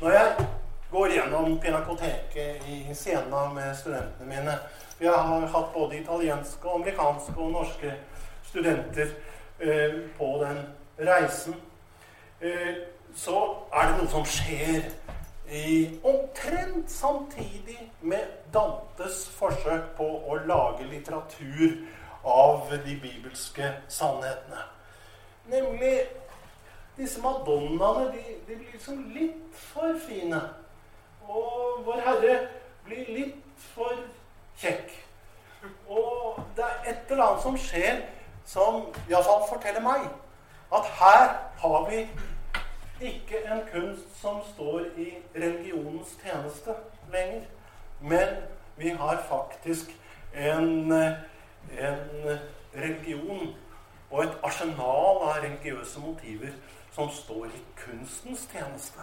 S2: Når jeg går gjennom Pinakoteket i Siena med studentene mine Vi har hatt både italienske, amerikanske og norske studenter eh, på den reisen. Eh, så er det noe som skjer omtrent samtidig med Dantes forsøk på å lage litteratur av de bibelske sannhetene. Nemlig disse madonnaene de, de blir liksom litt for fine. Og Vår Herre blir litt for kjekk. Og det er et eller annet som skjer som iallfall forteller meg at her har vi ikke en kunst som står i religionens tjeneste lenger. Men vi har faktisk en, en religion og et arsenal av religiøse motiver som står i kunstens tjeneste.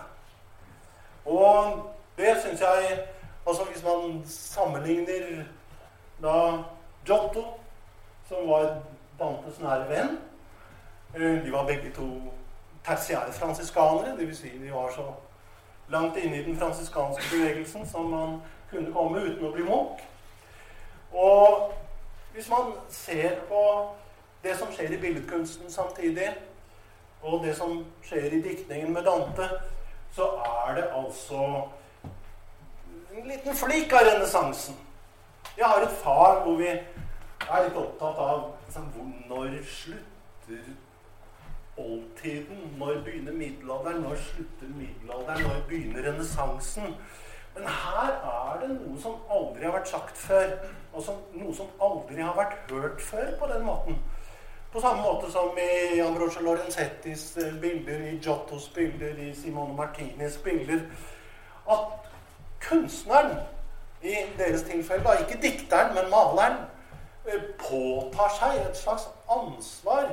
S2: Og det syns jeg Altså hvis man sammenligner da Giotto, som var Dantes nære venn eh, De var begge to tertiære fransiskanere. Dvs. Si de var så langt inne i den fransiskanske bevegelsen som man kunne komme uten å bli munk. Og hvis man ser på det som skjer i billedkunsten samtidig, og det som skjer i diktningen med Dante, så er det altså en liten flik av renessansen. Jeg har et fag hvor vi er litt opptatt av liksom, når slutter oldtiden? Når begynner middelalderen? Når slutter middelalderen? Når begynner renessansen? Men her er det noe som aldri har vært sagt før, og som, noe som aldri har vært hørt før på den måten. På samme måte som i Ambrosio Lorenzettis eh, bilder, i Giottos bilder, i Simone Martinis bilder. At kunstneren, i deres tilfelle, ikke dikteren, men maleren, eh, påtar seg et slags ansvar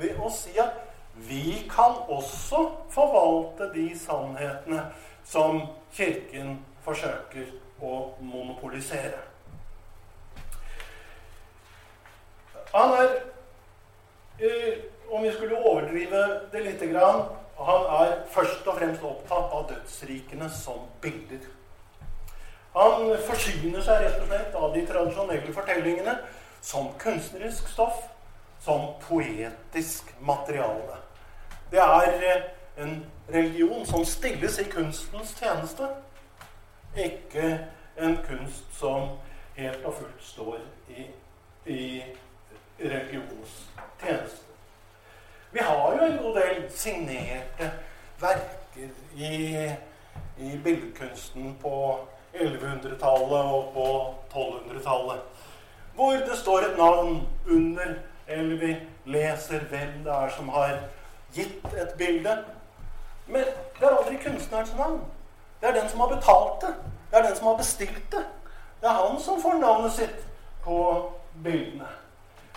S2: ved å si at vi kan også forvalte de sannhetene som Kirken forsøker å monopolisere. Han er, eh, om vi skulle overdrive det lite grann, han er først og fremst opptatt av dødsrikene som bilder. Han forsyner seg rett og slett av de tradisjonelle fortellingene som kunstnerisk stoff, som poetisk materiale. Det er eh, en religion som stilles i kunstens tjeneste, ikke en kunst som helt og fullt står i, i religionens tjeneste. Vi har jo en god del signerte verker i, i billedkunsten på 1100-tallet og på 1200-tallet, hvor det står et navn under, eller vi leser hvem det er som har gitt et bilde. Men det er aldri kunstnerens navn. Det er den som har betalt det. Det er den som har bestilt det. Det er han som får navnet sitt på bildene.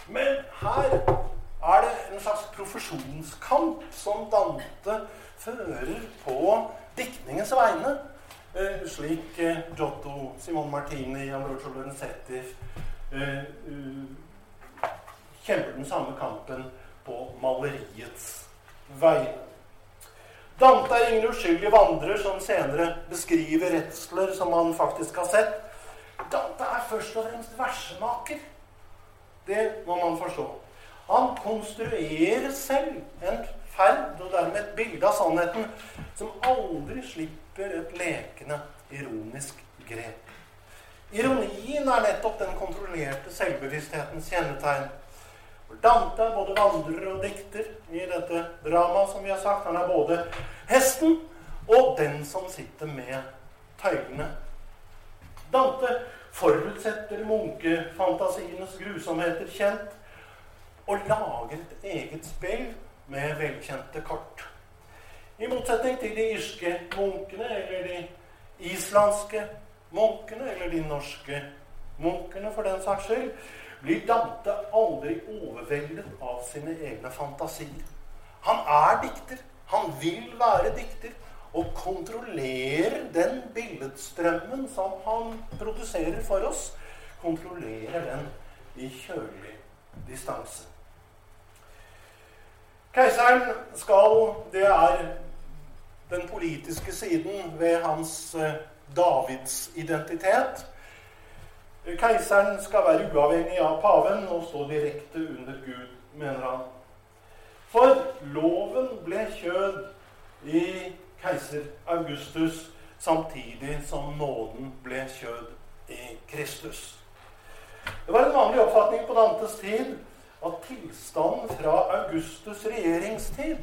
S2: Men her er det en slags profesjonskamp som Dante fører på diktningens vegne. Eh, slik eh, Giotto, Simon Martini, Ambrogio Lorenzetti eh, uh, kjemper den samme kampen på maleriets vegne. Dante er ingen uskyldig vandrer som senere beskriver redsler som han faktisk har sett. Dante er først og fremst versemaker. Det må man forstå. Han konstruerer selv en ferd og dermed et bilde av sannheten som aldri slipper et lekende, ironisk grep. Ironien er nettopp den kontrollerte selvbevissthetens kjennetegn. Dante er både vandrer og dikter i dette dramaet, som vi har sagt. Han er både hesten og den som sitter med tøylene. Dante forutsetter munkefantasienes grusomheter kjent, og lager et eget spill med velkjente kort. I motsetning til de irske munkene eller de islandske munkene eller de norske munkene, for den saks skyld, blir Dante aldri overveldet av sine egne fantasier. Han er dikter. Han vil være dikter. Og kontrollerer den billedstrømmen som han produserer for oss, kontrollerer den i kjølig distanse. Keiseren skal Det er den politiske siden ved hans eh, Davids identitet. Keiseren skal være uavhengig av paven og stå direkte under Gud, mener han. For loven ble kjød i keiser Augustus samtidig som nåden ble kjød i Kristus. Det var en vanlig oppfatning på Dantes tid at tilstanden fra Augustus' regjeringstid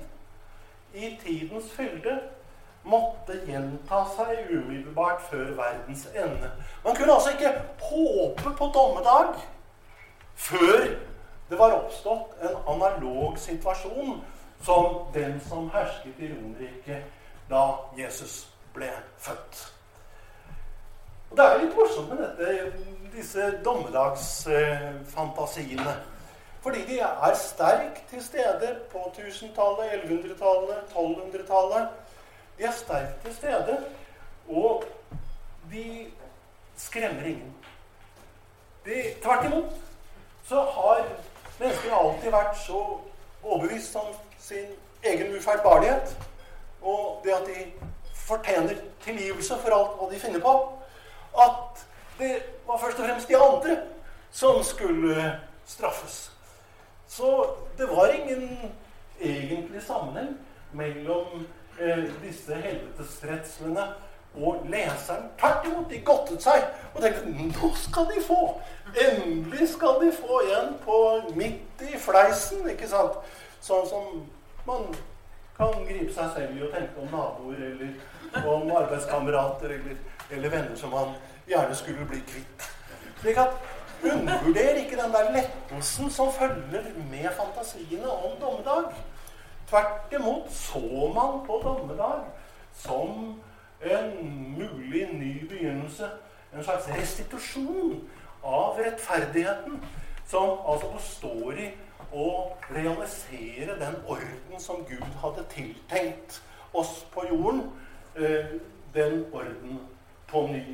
S2: i tidens fylde måtte gjenta seg umiddelbart før verdens ende. Man kunne altså ikke håpe på dommedag før det var oppstått en analog situasjon som den som hersket i Romerriket da Jesus ble født. Og Det er litt morsomt med dette, disse dommedagsfantasiene. Fordi de er sterkt til stede på 1000-tallet, 1100-tallet, 1200-tallet. De er sterkt til stede, og de skremmer ingen. De, tvert imot så har mennesker alltid vært så overbevist om sin egen ufeilbarlighet og det at de fortjener tilgivelse for alt hva de finner på, at det var først og fremst de andre som skulle straffes. Så det var ingen egentlig sammenheng mellom eh, disse helvetesredslene Og leseren tvert imot, de godtet seg og tenkte nå skal de få! Endelig skal de få igjen på midt i fleisen, ikke sant? Sånn som man kan gripe seg selv i å tenke om naboer eller om arbeidskamerater eller, eller venner som man gjerne skulle bli kvitt. Slik at Undervurder ikke den der lettelsen som følger med fantasiene om dommedag. Tvert imot så man på dommedag som en mulig ny begynnelse. En slags restitusjon av rettferdigheten, som altså består i å realisere den orden som Gud hadde tiltenkt oss på jorden. Eh, den orden på ny.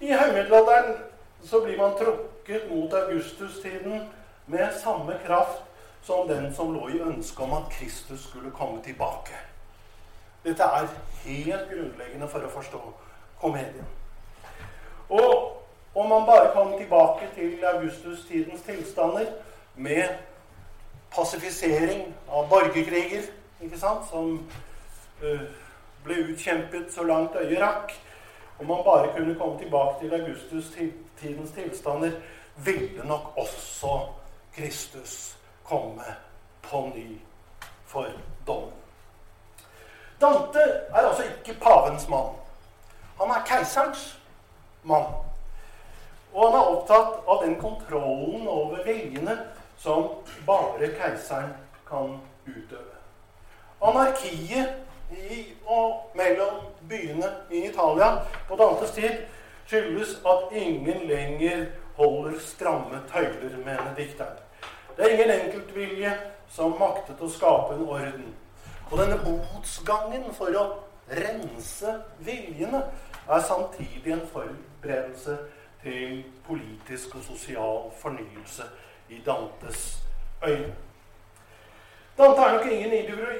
S2: I høymiddelalderen så blir man trukket mot augustustiden med samme kraft som den som lå i ønsket om at Kristus skulle komme tilbake. Dette er helt grunnleggende for å forstå komedien. Og om man bare kom tilbake til augustustidens tilstander med pasifisering av borgerkriger, ikke sant, som uh, ble utkjempet så langt øyet rakk Om man bare kunne komme tilbake til augustustidens tilstander, ville nok også Kristus komme på ny for dommen. Dante er altså ikke pavens mann. Han er keiserens mann. Og han er opptatt av den kontrollen over viljene som bare keiseren kan utøve. Anarkiet i og mellom byene i Italia på Dantes tid skyldes at ingen lenger holder stramme tøyler, mener dikteren. Det er ingen enkeltvilje som maktet å skape en orden. Og denne botsgangen for å rense viljene er samtidig en forberedelse til politisk og sosial fornyelse i Dantes øyne. Dante er nok ingen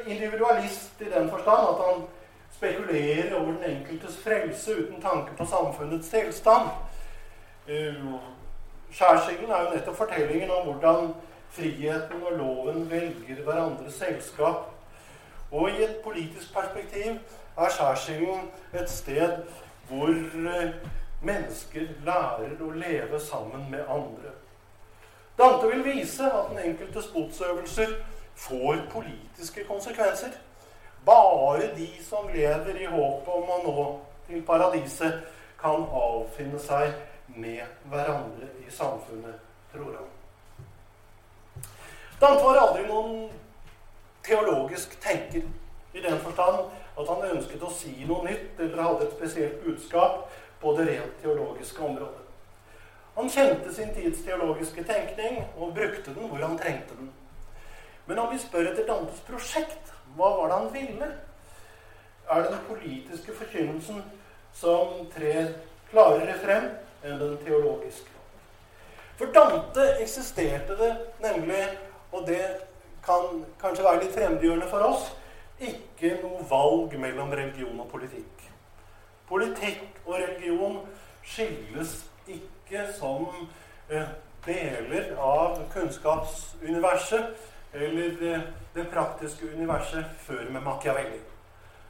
S2: individualist i den forstand at han spekulerer over den enkeltes frelse uten tanke på samfunnets tilstand. Eh, skjærsilden er jo nettopp fortellingen om hvordan friheten og loven velger hverandres selskap. Og i et politisk perspektiv er skjærsilden et sted hvor eh, mennesker lærer å leve sammen med andre. Dante vil vise at den enkeltes botsøvelser får politiske konsekvenser. Bare de som lever i håpet om å nå til paradiset, kan avfinne seg med hverandre i samfunnet, tror han. Dante var aldri noen teologisk tenker i den forstand at han ønsket å si noe nytt eller hadde et spesielt budskap på det rent teologiske området. Han kjente sin tids teologiske tenkning og brukte den hvor han trengte den. Men om vi spør etter Dantes prosjekt, hva var det han ville? Er det den politiske forkynnelsen som trer klarere frem enn den teologiske? For Dante eksisterte det nemlig, og det kan kanskje være litt fremmedgjørende for oss, ikke noe valg mellom religion og politikk. Politikk og religion skilles ikke som eh, deler av kunnskapsuniverset eller eh, det praktiske universet før med Machiavelli.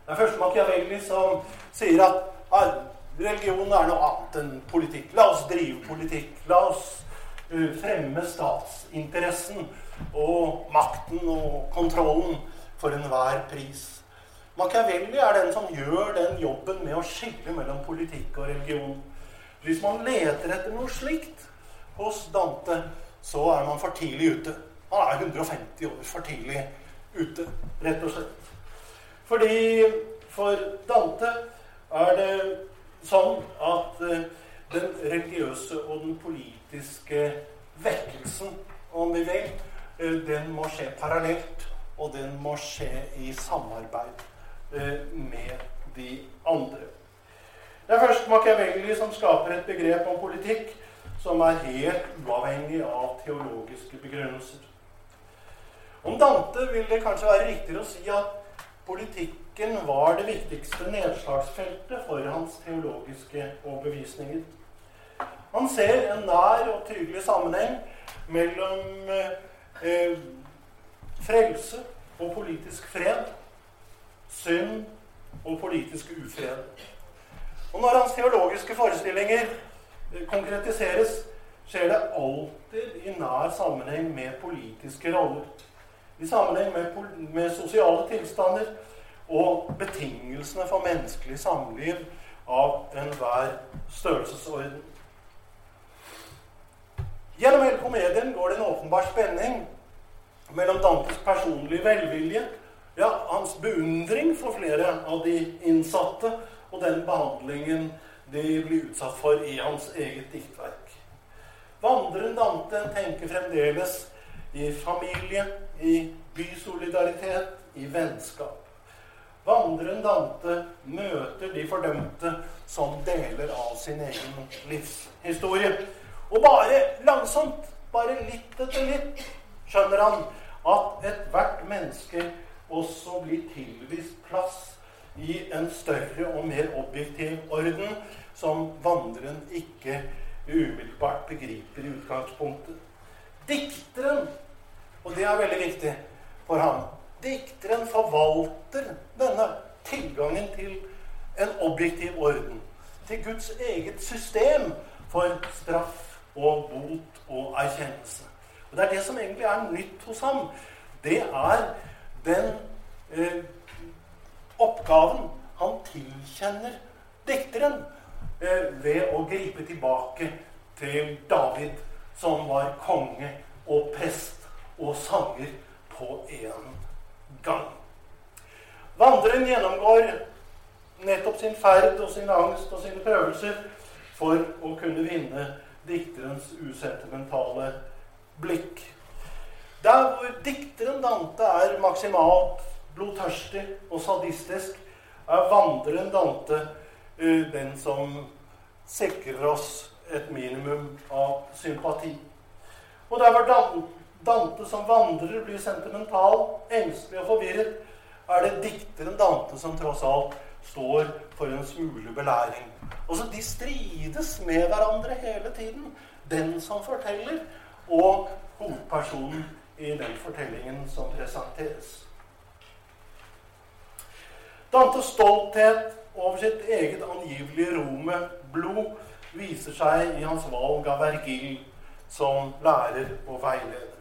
S2: Det er først Machiavelli som sier at religion er noe annet enn politikk. La oss drive politikk. La oss uh, fremme statsinteressen og makten og kontrollen for enhver pris. Machiavelli er den som gjør den jobben med å skille mellom politikk og religion. Hvis man leter etter noe slikt hos Dante, så er man for tidlig ute. Han er 150 år for tidlig ute, rett og slett. Fordi for Dante er det sånn at eh, den religiøse og den politiske vekkelsen, om vi eh, den må skje parallelt, og den må skje i samarbeid. Eh, med de andre. Det er først Machiavelli som skaper et begrep om politikk som er helt uavhengig av teologiske begrunnelser. Om Dante vil det kanskje være riktigere å si at politikken var det viktigste nedslagsfeltet for hans teologiske overbevisninger. Han ser en nær og tydelig sammenheng mellom eh, frelse og politisk fred synd og politisk ufred. Og når hans teologiske forestillinger eh, konkretiseres, skjer det alltid i nær sammenheng med politiske roller. I sammenheng med, med sosiale tilstander og betingelsene for menneskelig samliv av enhver størrelsesorden. Gjennom hele komedien går det en åpenbar spenning mellom Dantes personlige velvilje, ja, hans beundring for flere av de innsatte, og den behandlingen de blir utsatt for i hans eget diktverk. Vandreren Dante tenker fremdeles i familie, i bysolidaritet, i vennskap. Vandreren Dante møter de fordømte som deler av sin egen livshistorie. Og bare langsomt, bare litt etter litt, skjønner han at ethvert menneske også blir tilvist plass i en større og mer objektiv orden som vandreren ikke umiddelbart begriper i utgangspunktet. Dikteren, og det er veldig viktig for ham, dikteren forvalter denne tilgangen til en objektiv orden. Til Guds eget system for straff og bot og erkjennelse. Og Det er det som egentlig er nytt hos ham. Det er den eh, oppgaven han tilkjenner dikteren eh, ved å gripe tilbake til David, som var konge og prest og sanger på én gang. Vandreren gjennomgår nettopp sin ferd og sin angst og sine prøvelser for å kunne vinne dikterens usentimentale blikk. Der hvor dikteren Dante er maksimalt blodtørstig og sadistisk, er vandreren Dante uh, den som sikrer oss et minimum av sympati. Og der hvor Dante som vandrer blir sentimental, engstelig og forvirret, er det dikteren Dante som tross alt står for en smule belæring. Og så De strides med hverandre hele tiden, den som forteller, og hovedpersonen i den fortellingen som presenteres. Dantes stolthet over sitt eget angivelige rome blod viser seg i hans valg av Vergil som lærer og veileder.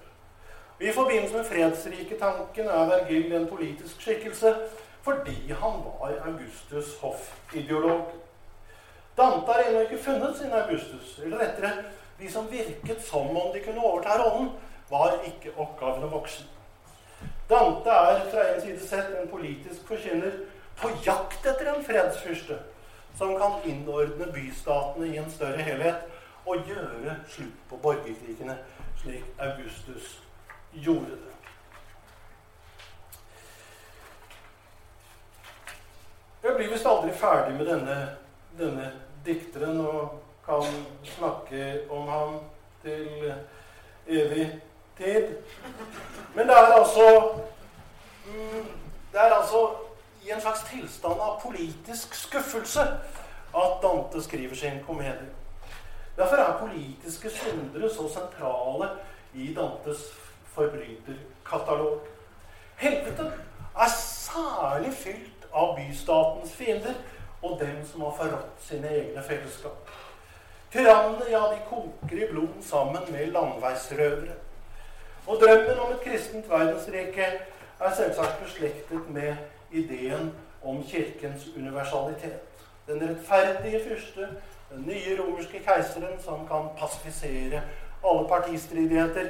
S2: I forbindelse med fredsrike tanken er Vergil en politisk skikkelse fordi han var Augustus' hoffideolog. Dante har ennå ikke funnet sin Augustus. Eller rettere, de som virket som om de kunne overta rollen, var ikke oppgavene voksen. Dante er fra en side sett en politisk forkynner på jakt etter en fredsfyrste som kan innordne bystatene i en større helhet og gjøre slutt på borgerkrigene, slik Augustus gjorde det. Jeg blir visst aldri ferdig med denne, denne dikteren og kan snakke om ham til evig tid. Men det er altså mm, Det er altså i en slags tilstand av politisk skuffelse at Dante skriver sin komedie. Derfor er politiske syndere så sentrale i Dantes forbryterkatalog. Helvete er særlig fylt av bystatens fiender og dem som har forrådt sine egne fellesskap. Tyrannene, ja, de koker i blod sammen med landveisrøvere. Og drømmen om et kristent verdensrike er selvsagt beslektet med ideen om kirkens universalitet. Den rettferdige fyrste, den nye romerske keiseren som kan pasifisere alle partistridigheter,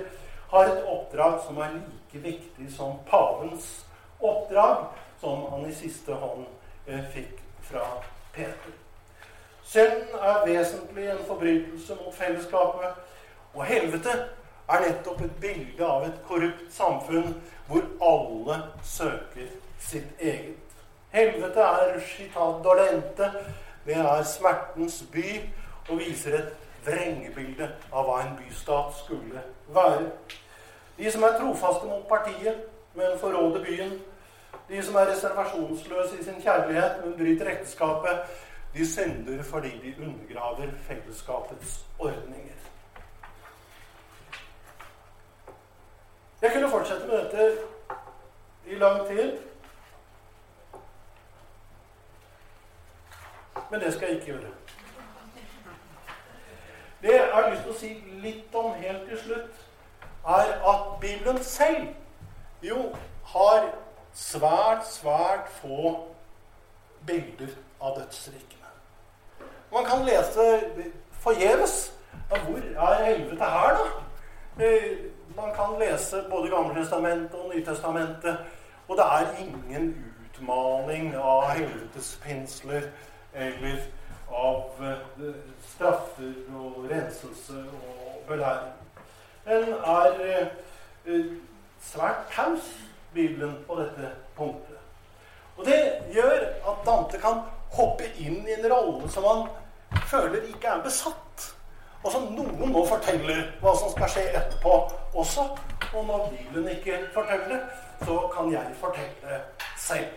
S2: har et oppdrag som er like viktig som pavens oppdrag, som han i siste hånd eh, fikk fra Peter. Synden er vesentlig en forbrytelse mot fellesskapet. Og helvete er nettopp et bilde av et korrupt samfunn hvor alle søker sitt eget. Helvete er citat dolente. Det er smertens by og viser et vrengebilde av hva en bystat skulle være. De som er trofaste mot partiet, men forråder byen, de som er reservasjonsløse i sin kjærlighet, men bryter ekteskapet, de synder fordi de undergraver fellesskapets ordninger. Jeg kunne fortsette med dette i lang tid. men det skal jeg ikke gjøre. Det jeg har lyst til å si litt om helt til slutt, er at Bibelen selv jo har svært, svært få bilder av dødsrikene. Man kan lese forgjeves. Hvor er helvete her, da? Eh, man kan lese både Gammeltestamentet og Nytestamentet, og det er ingen utmaning av helvetespinsler eller av eh, straffer og renselse og belæring. Den er eh, svært taus, Bibelen, på dette punktet. Og det gjør at Dante kan hoppe inn i en rolle som han føler ikke er besatt. Og som noen nå forteller hva som skal skje etterpå også. Og når Bibelen ikke forteller, så kan jeg fortelle det selv.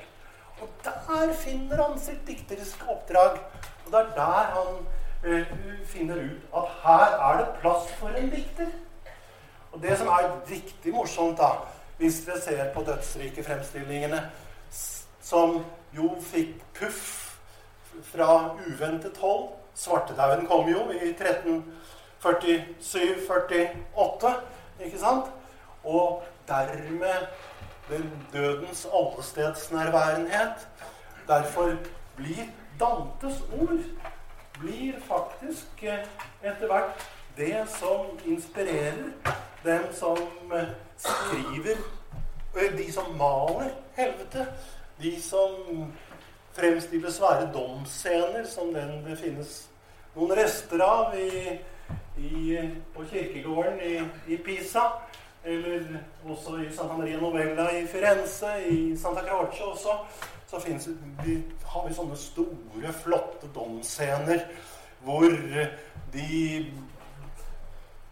S2: Og der finner han sitt dikteriske oppdrag. Og det er der han uh, finner ut at her er det plass for en dikter. Og det som er riktig morsomt, da, hvis dere ser på dødsrikefremstillingene, som jo fikk puff fra uventet hold Svartedauden kom jo i 1347-48, ikke sant? Og dermed den dødens allestedsnærværenhet. Derfor blir Dantes ord blir faktisk eh, etter hvert det som inspirerer dem som eh, skriver eh, De som maler helvete. De som fremstiller svære domsscener, som den det finnes noen rester av i, i, på kirkegården i, i Pisa. Eller også i Santa Maria Novella i Firenze, i Santa Croce også. Så finnes, vi, har vi sånne store, flotte domsscener hvor de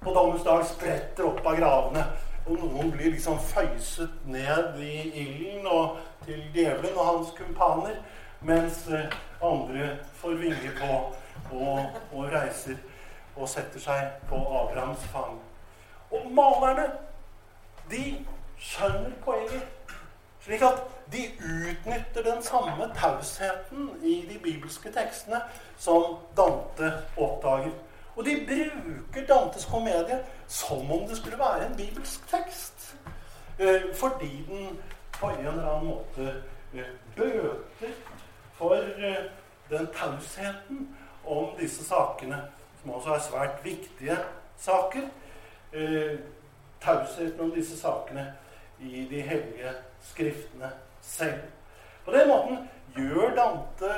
S2: på dommens dag spretter opp av gravene. Og noen blir liksom føyset ned i ilden og til djevelen og hans kumpaner. Mens eh, andre får vinge på og, og reiser og setter seg på Abrahams fang. Og malerne, de skjønner poenget. Slik at de utnytter den samme tausheten i de bibelske tekstene som Dante oppdager. Og de bruker Dantes komedie som om det skulle være en bibelsk tekst. Eh, fordi den på en eller annen måte eh, bøter for eh, den tausheten om disse sakene, som også er svært viktige saker. Tausheten om disse sakene i de hellige skriftene selv. På den måten gjør Dante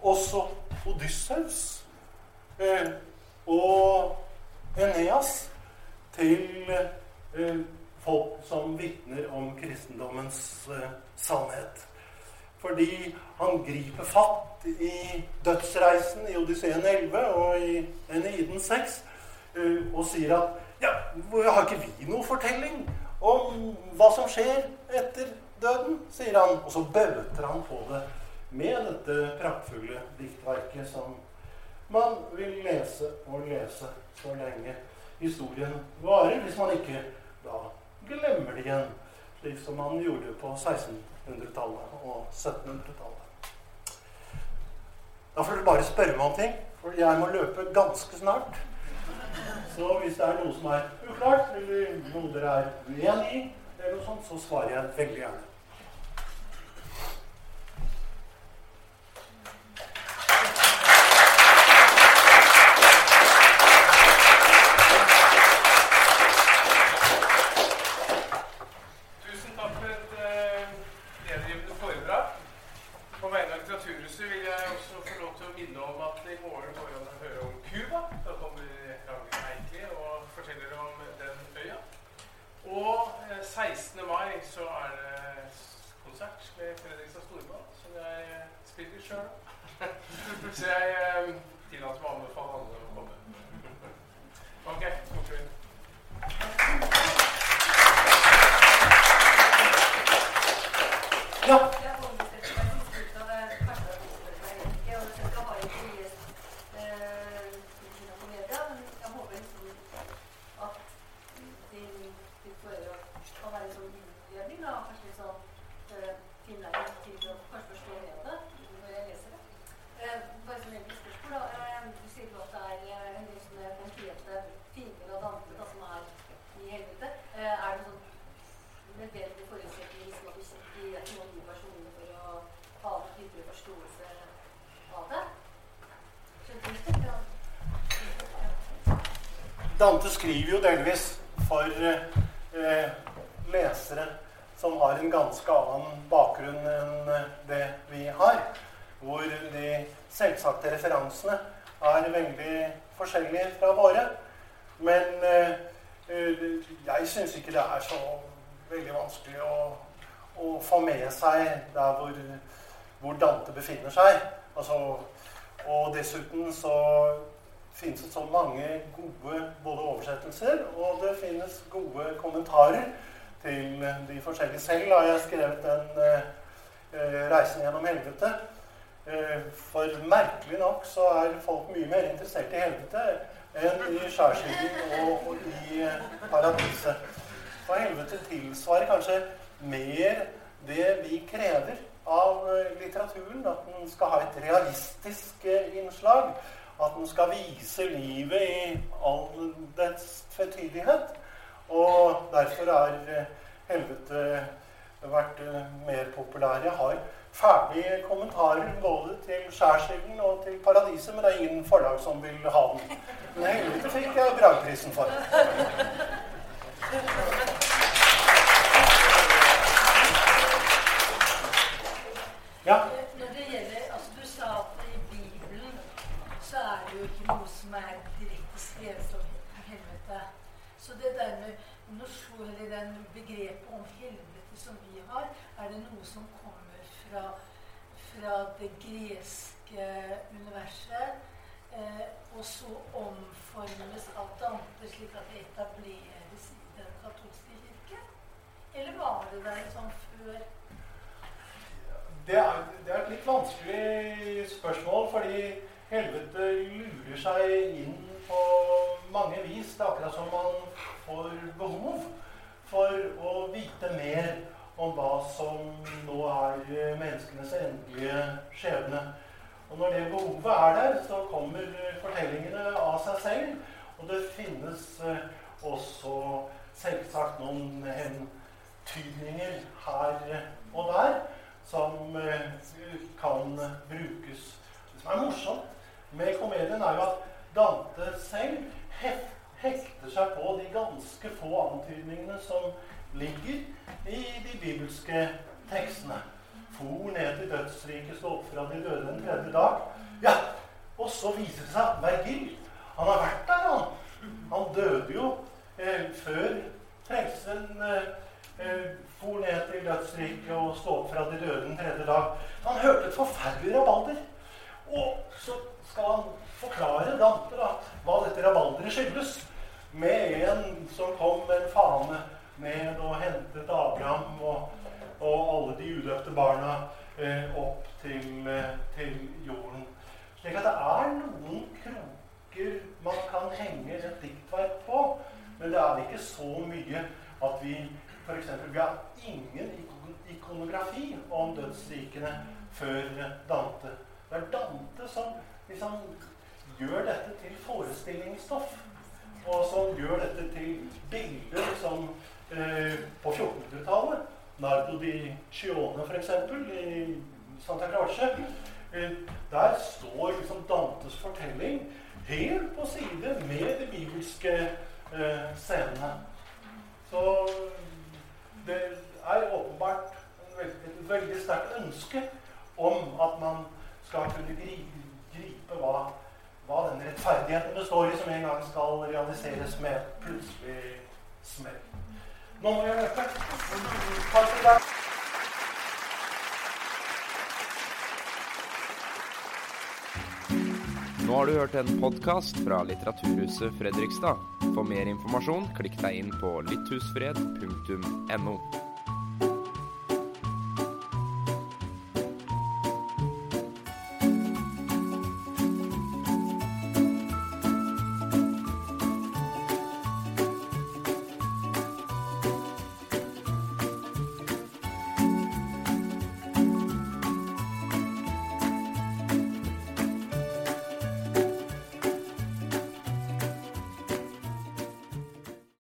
S2: også Odysseus og Eneas til eh, folk som vitner om kristendommens eh, sannhet. Fordi han griper fatt i dødsreisen i Odysseen 11 og i Eneiden 6 eh, og sier at ja, har ikke vi noe fortelling om hva som skjer etter døden? sier han. Og så bøter han på det med dette praktfulle diktverket som vil lese og lese så lenge historien varer, hvis man ikke da glemmer det igjen, slik som man gjorde på 1600 1800-tallet og 1700-tallet. Da får dere bare spørre meg om ting, for jeg må løpe ganske snart. Så hvis det er noe som er uklart, eller noe dere er uenig i, eller noe sånt, så svarer jeg veldig gjerne. Dante skriver jo delvis for eh, lesere som har en ganske annen bakgrunn enn det vi har. Hvor de selvsagte referansene er veldig forskjellige fra våre. Men eh, eh jeg syns ikke det er så veldig vanskelig å, å få med seg der hvor, hvor Dante befinner seg. Altså, og dessuten så finnes det så mange gode både oversettelser, og det finnes gode kommentarer til de forskjellige. Selv har jeg skrevet den eh, 'Reisen gjennom helvete'. Eh, for merkelig nok så er folk mye mer interessert i helvete enn i skjærsilden og, og i eh, paradiset. For helvete tilsvarer kanskje mer det vi krever av eh, litteraturen. At den skal ha et realistisk eh, innslag. At den skal vise livet i all dets tvetydighet. Og derfor har eh, helvete vært mer populær. Jeg har ferdige kommentarer både til Skjærsilden og til Paradiset, men det er ingen forlag som vil ha den. Men helvete fikk jeg Bragprisen for. Ja.
S3: Når det gjelder, altså Du sa at i Bibelen så er det jo ikke noe som er direkte skrevet om helvete. Så det der med norsjon, eller den begrepet om helvete som vi har, er det noe som kommer fra, fra det greske universet, eh, og så omformes av Dante slik at det etableres i den katolske kirke? Eller var det der sånn før?
S2: Det er, det er, et litt vanskelig spørsmål, fordi helvete lurer seg inn på mange vis. Det er akkurat som man får behov for å vite mer om hva som nå er menneskenes endelige skjebne. Og når det behovet er der, så kommer fortellingene av seg selv. Og det finnes eh, også selvsagt noen hentydninger her og der som eh, kan brukes. Det som er morsomt med komedien, er jo at Dante selv hekter seg på de ganske få antydningene som ligger i de bibelske tekstene. For ned til dødsriket, stå opp fra de døde den tredje dag. Ja, Og så viser det seg at Vergil han har vært der, han. Han døde jo eh, før frelsen eh, eh for ned til dødsriket og stå opp fra de døde den tredje dag. Han hørte et forferdelig rabalder. Og så skal han forklare da, hva dette rabalderet skyldes. Med en som kom med en fane ned og hentet Abraham og, og alle de udøpte barna eh, opp til, eh, til, jorden. Slik at det er noen kroker man kan henge et diktverk på. Men det er ikke så mye at vi f.eks. Vi har ingen ikonografi om dødsrikene før Dante. Det er Dante som liksom gjør dette til forestillingsstoff. Og som gjør dette til bilder som eh, på 1400-tallet Nardo di Cione, f.eks., i Santa Croce. Eh, der står liksom Dantes fortelling helt på side med de bibelske eh, scenene. Så det er åpenbart et veldig sterkt ønske om at man skal kunne gripe hva, hva den rettferdigheten består i, som en gang skal realiseres med plutselig smell. Nå må jeg løpe. Takk for i.
S1: Nå har du hørt en podkast fra Litteraturhuset Fredrikstad. For mer informasjon, klikk deg inn på litthusfred.no.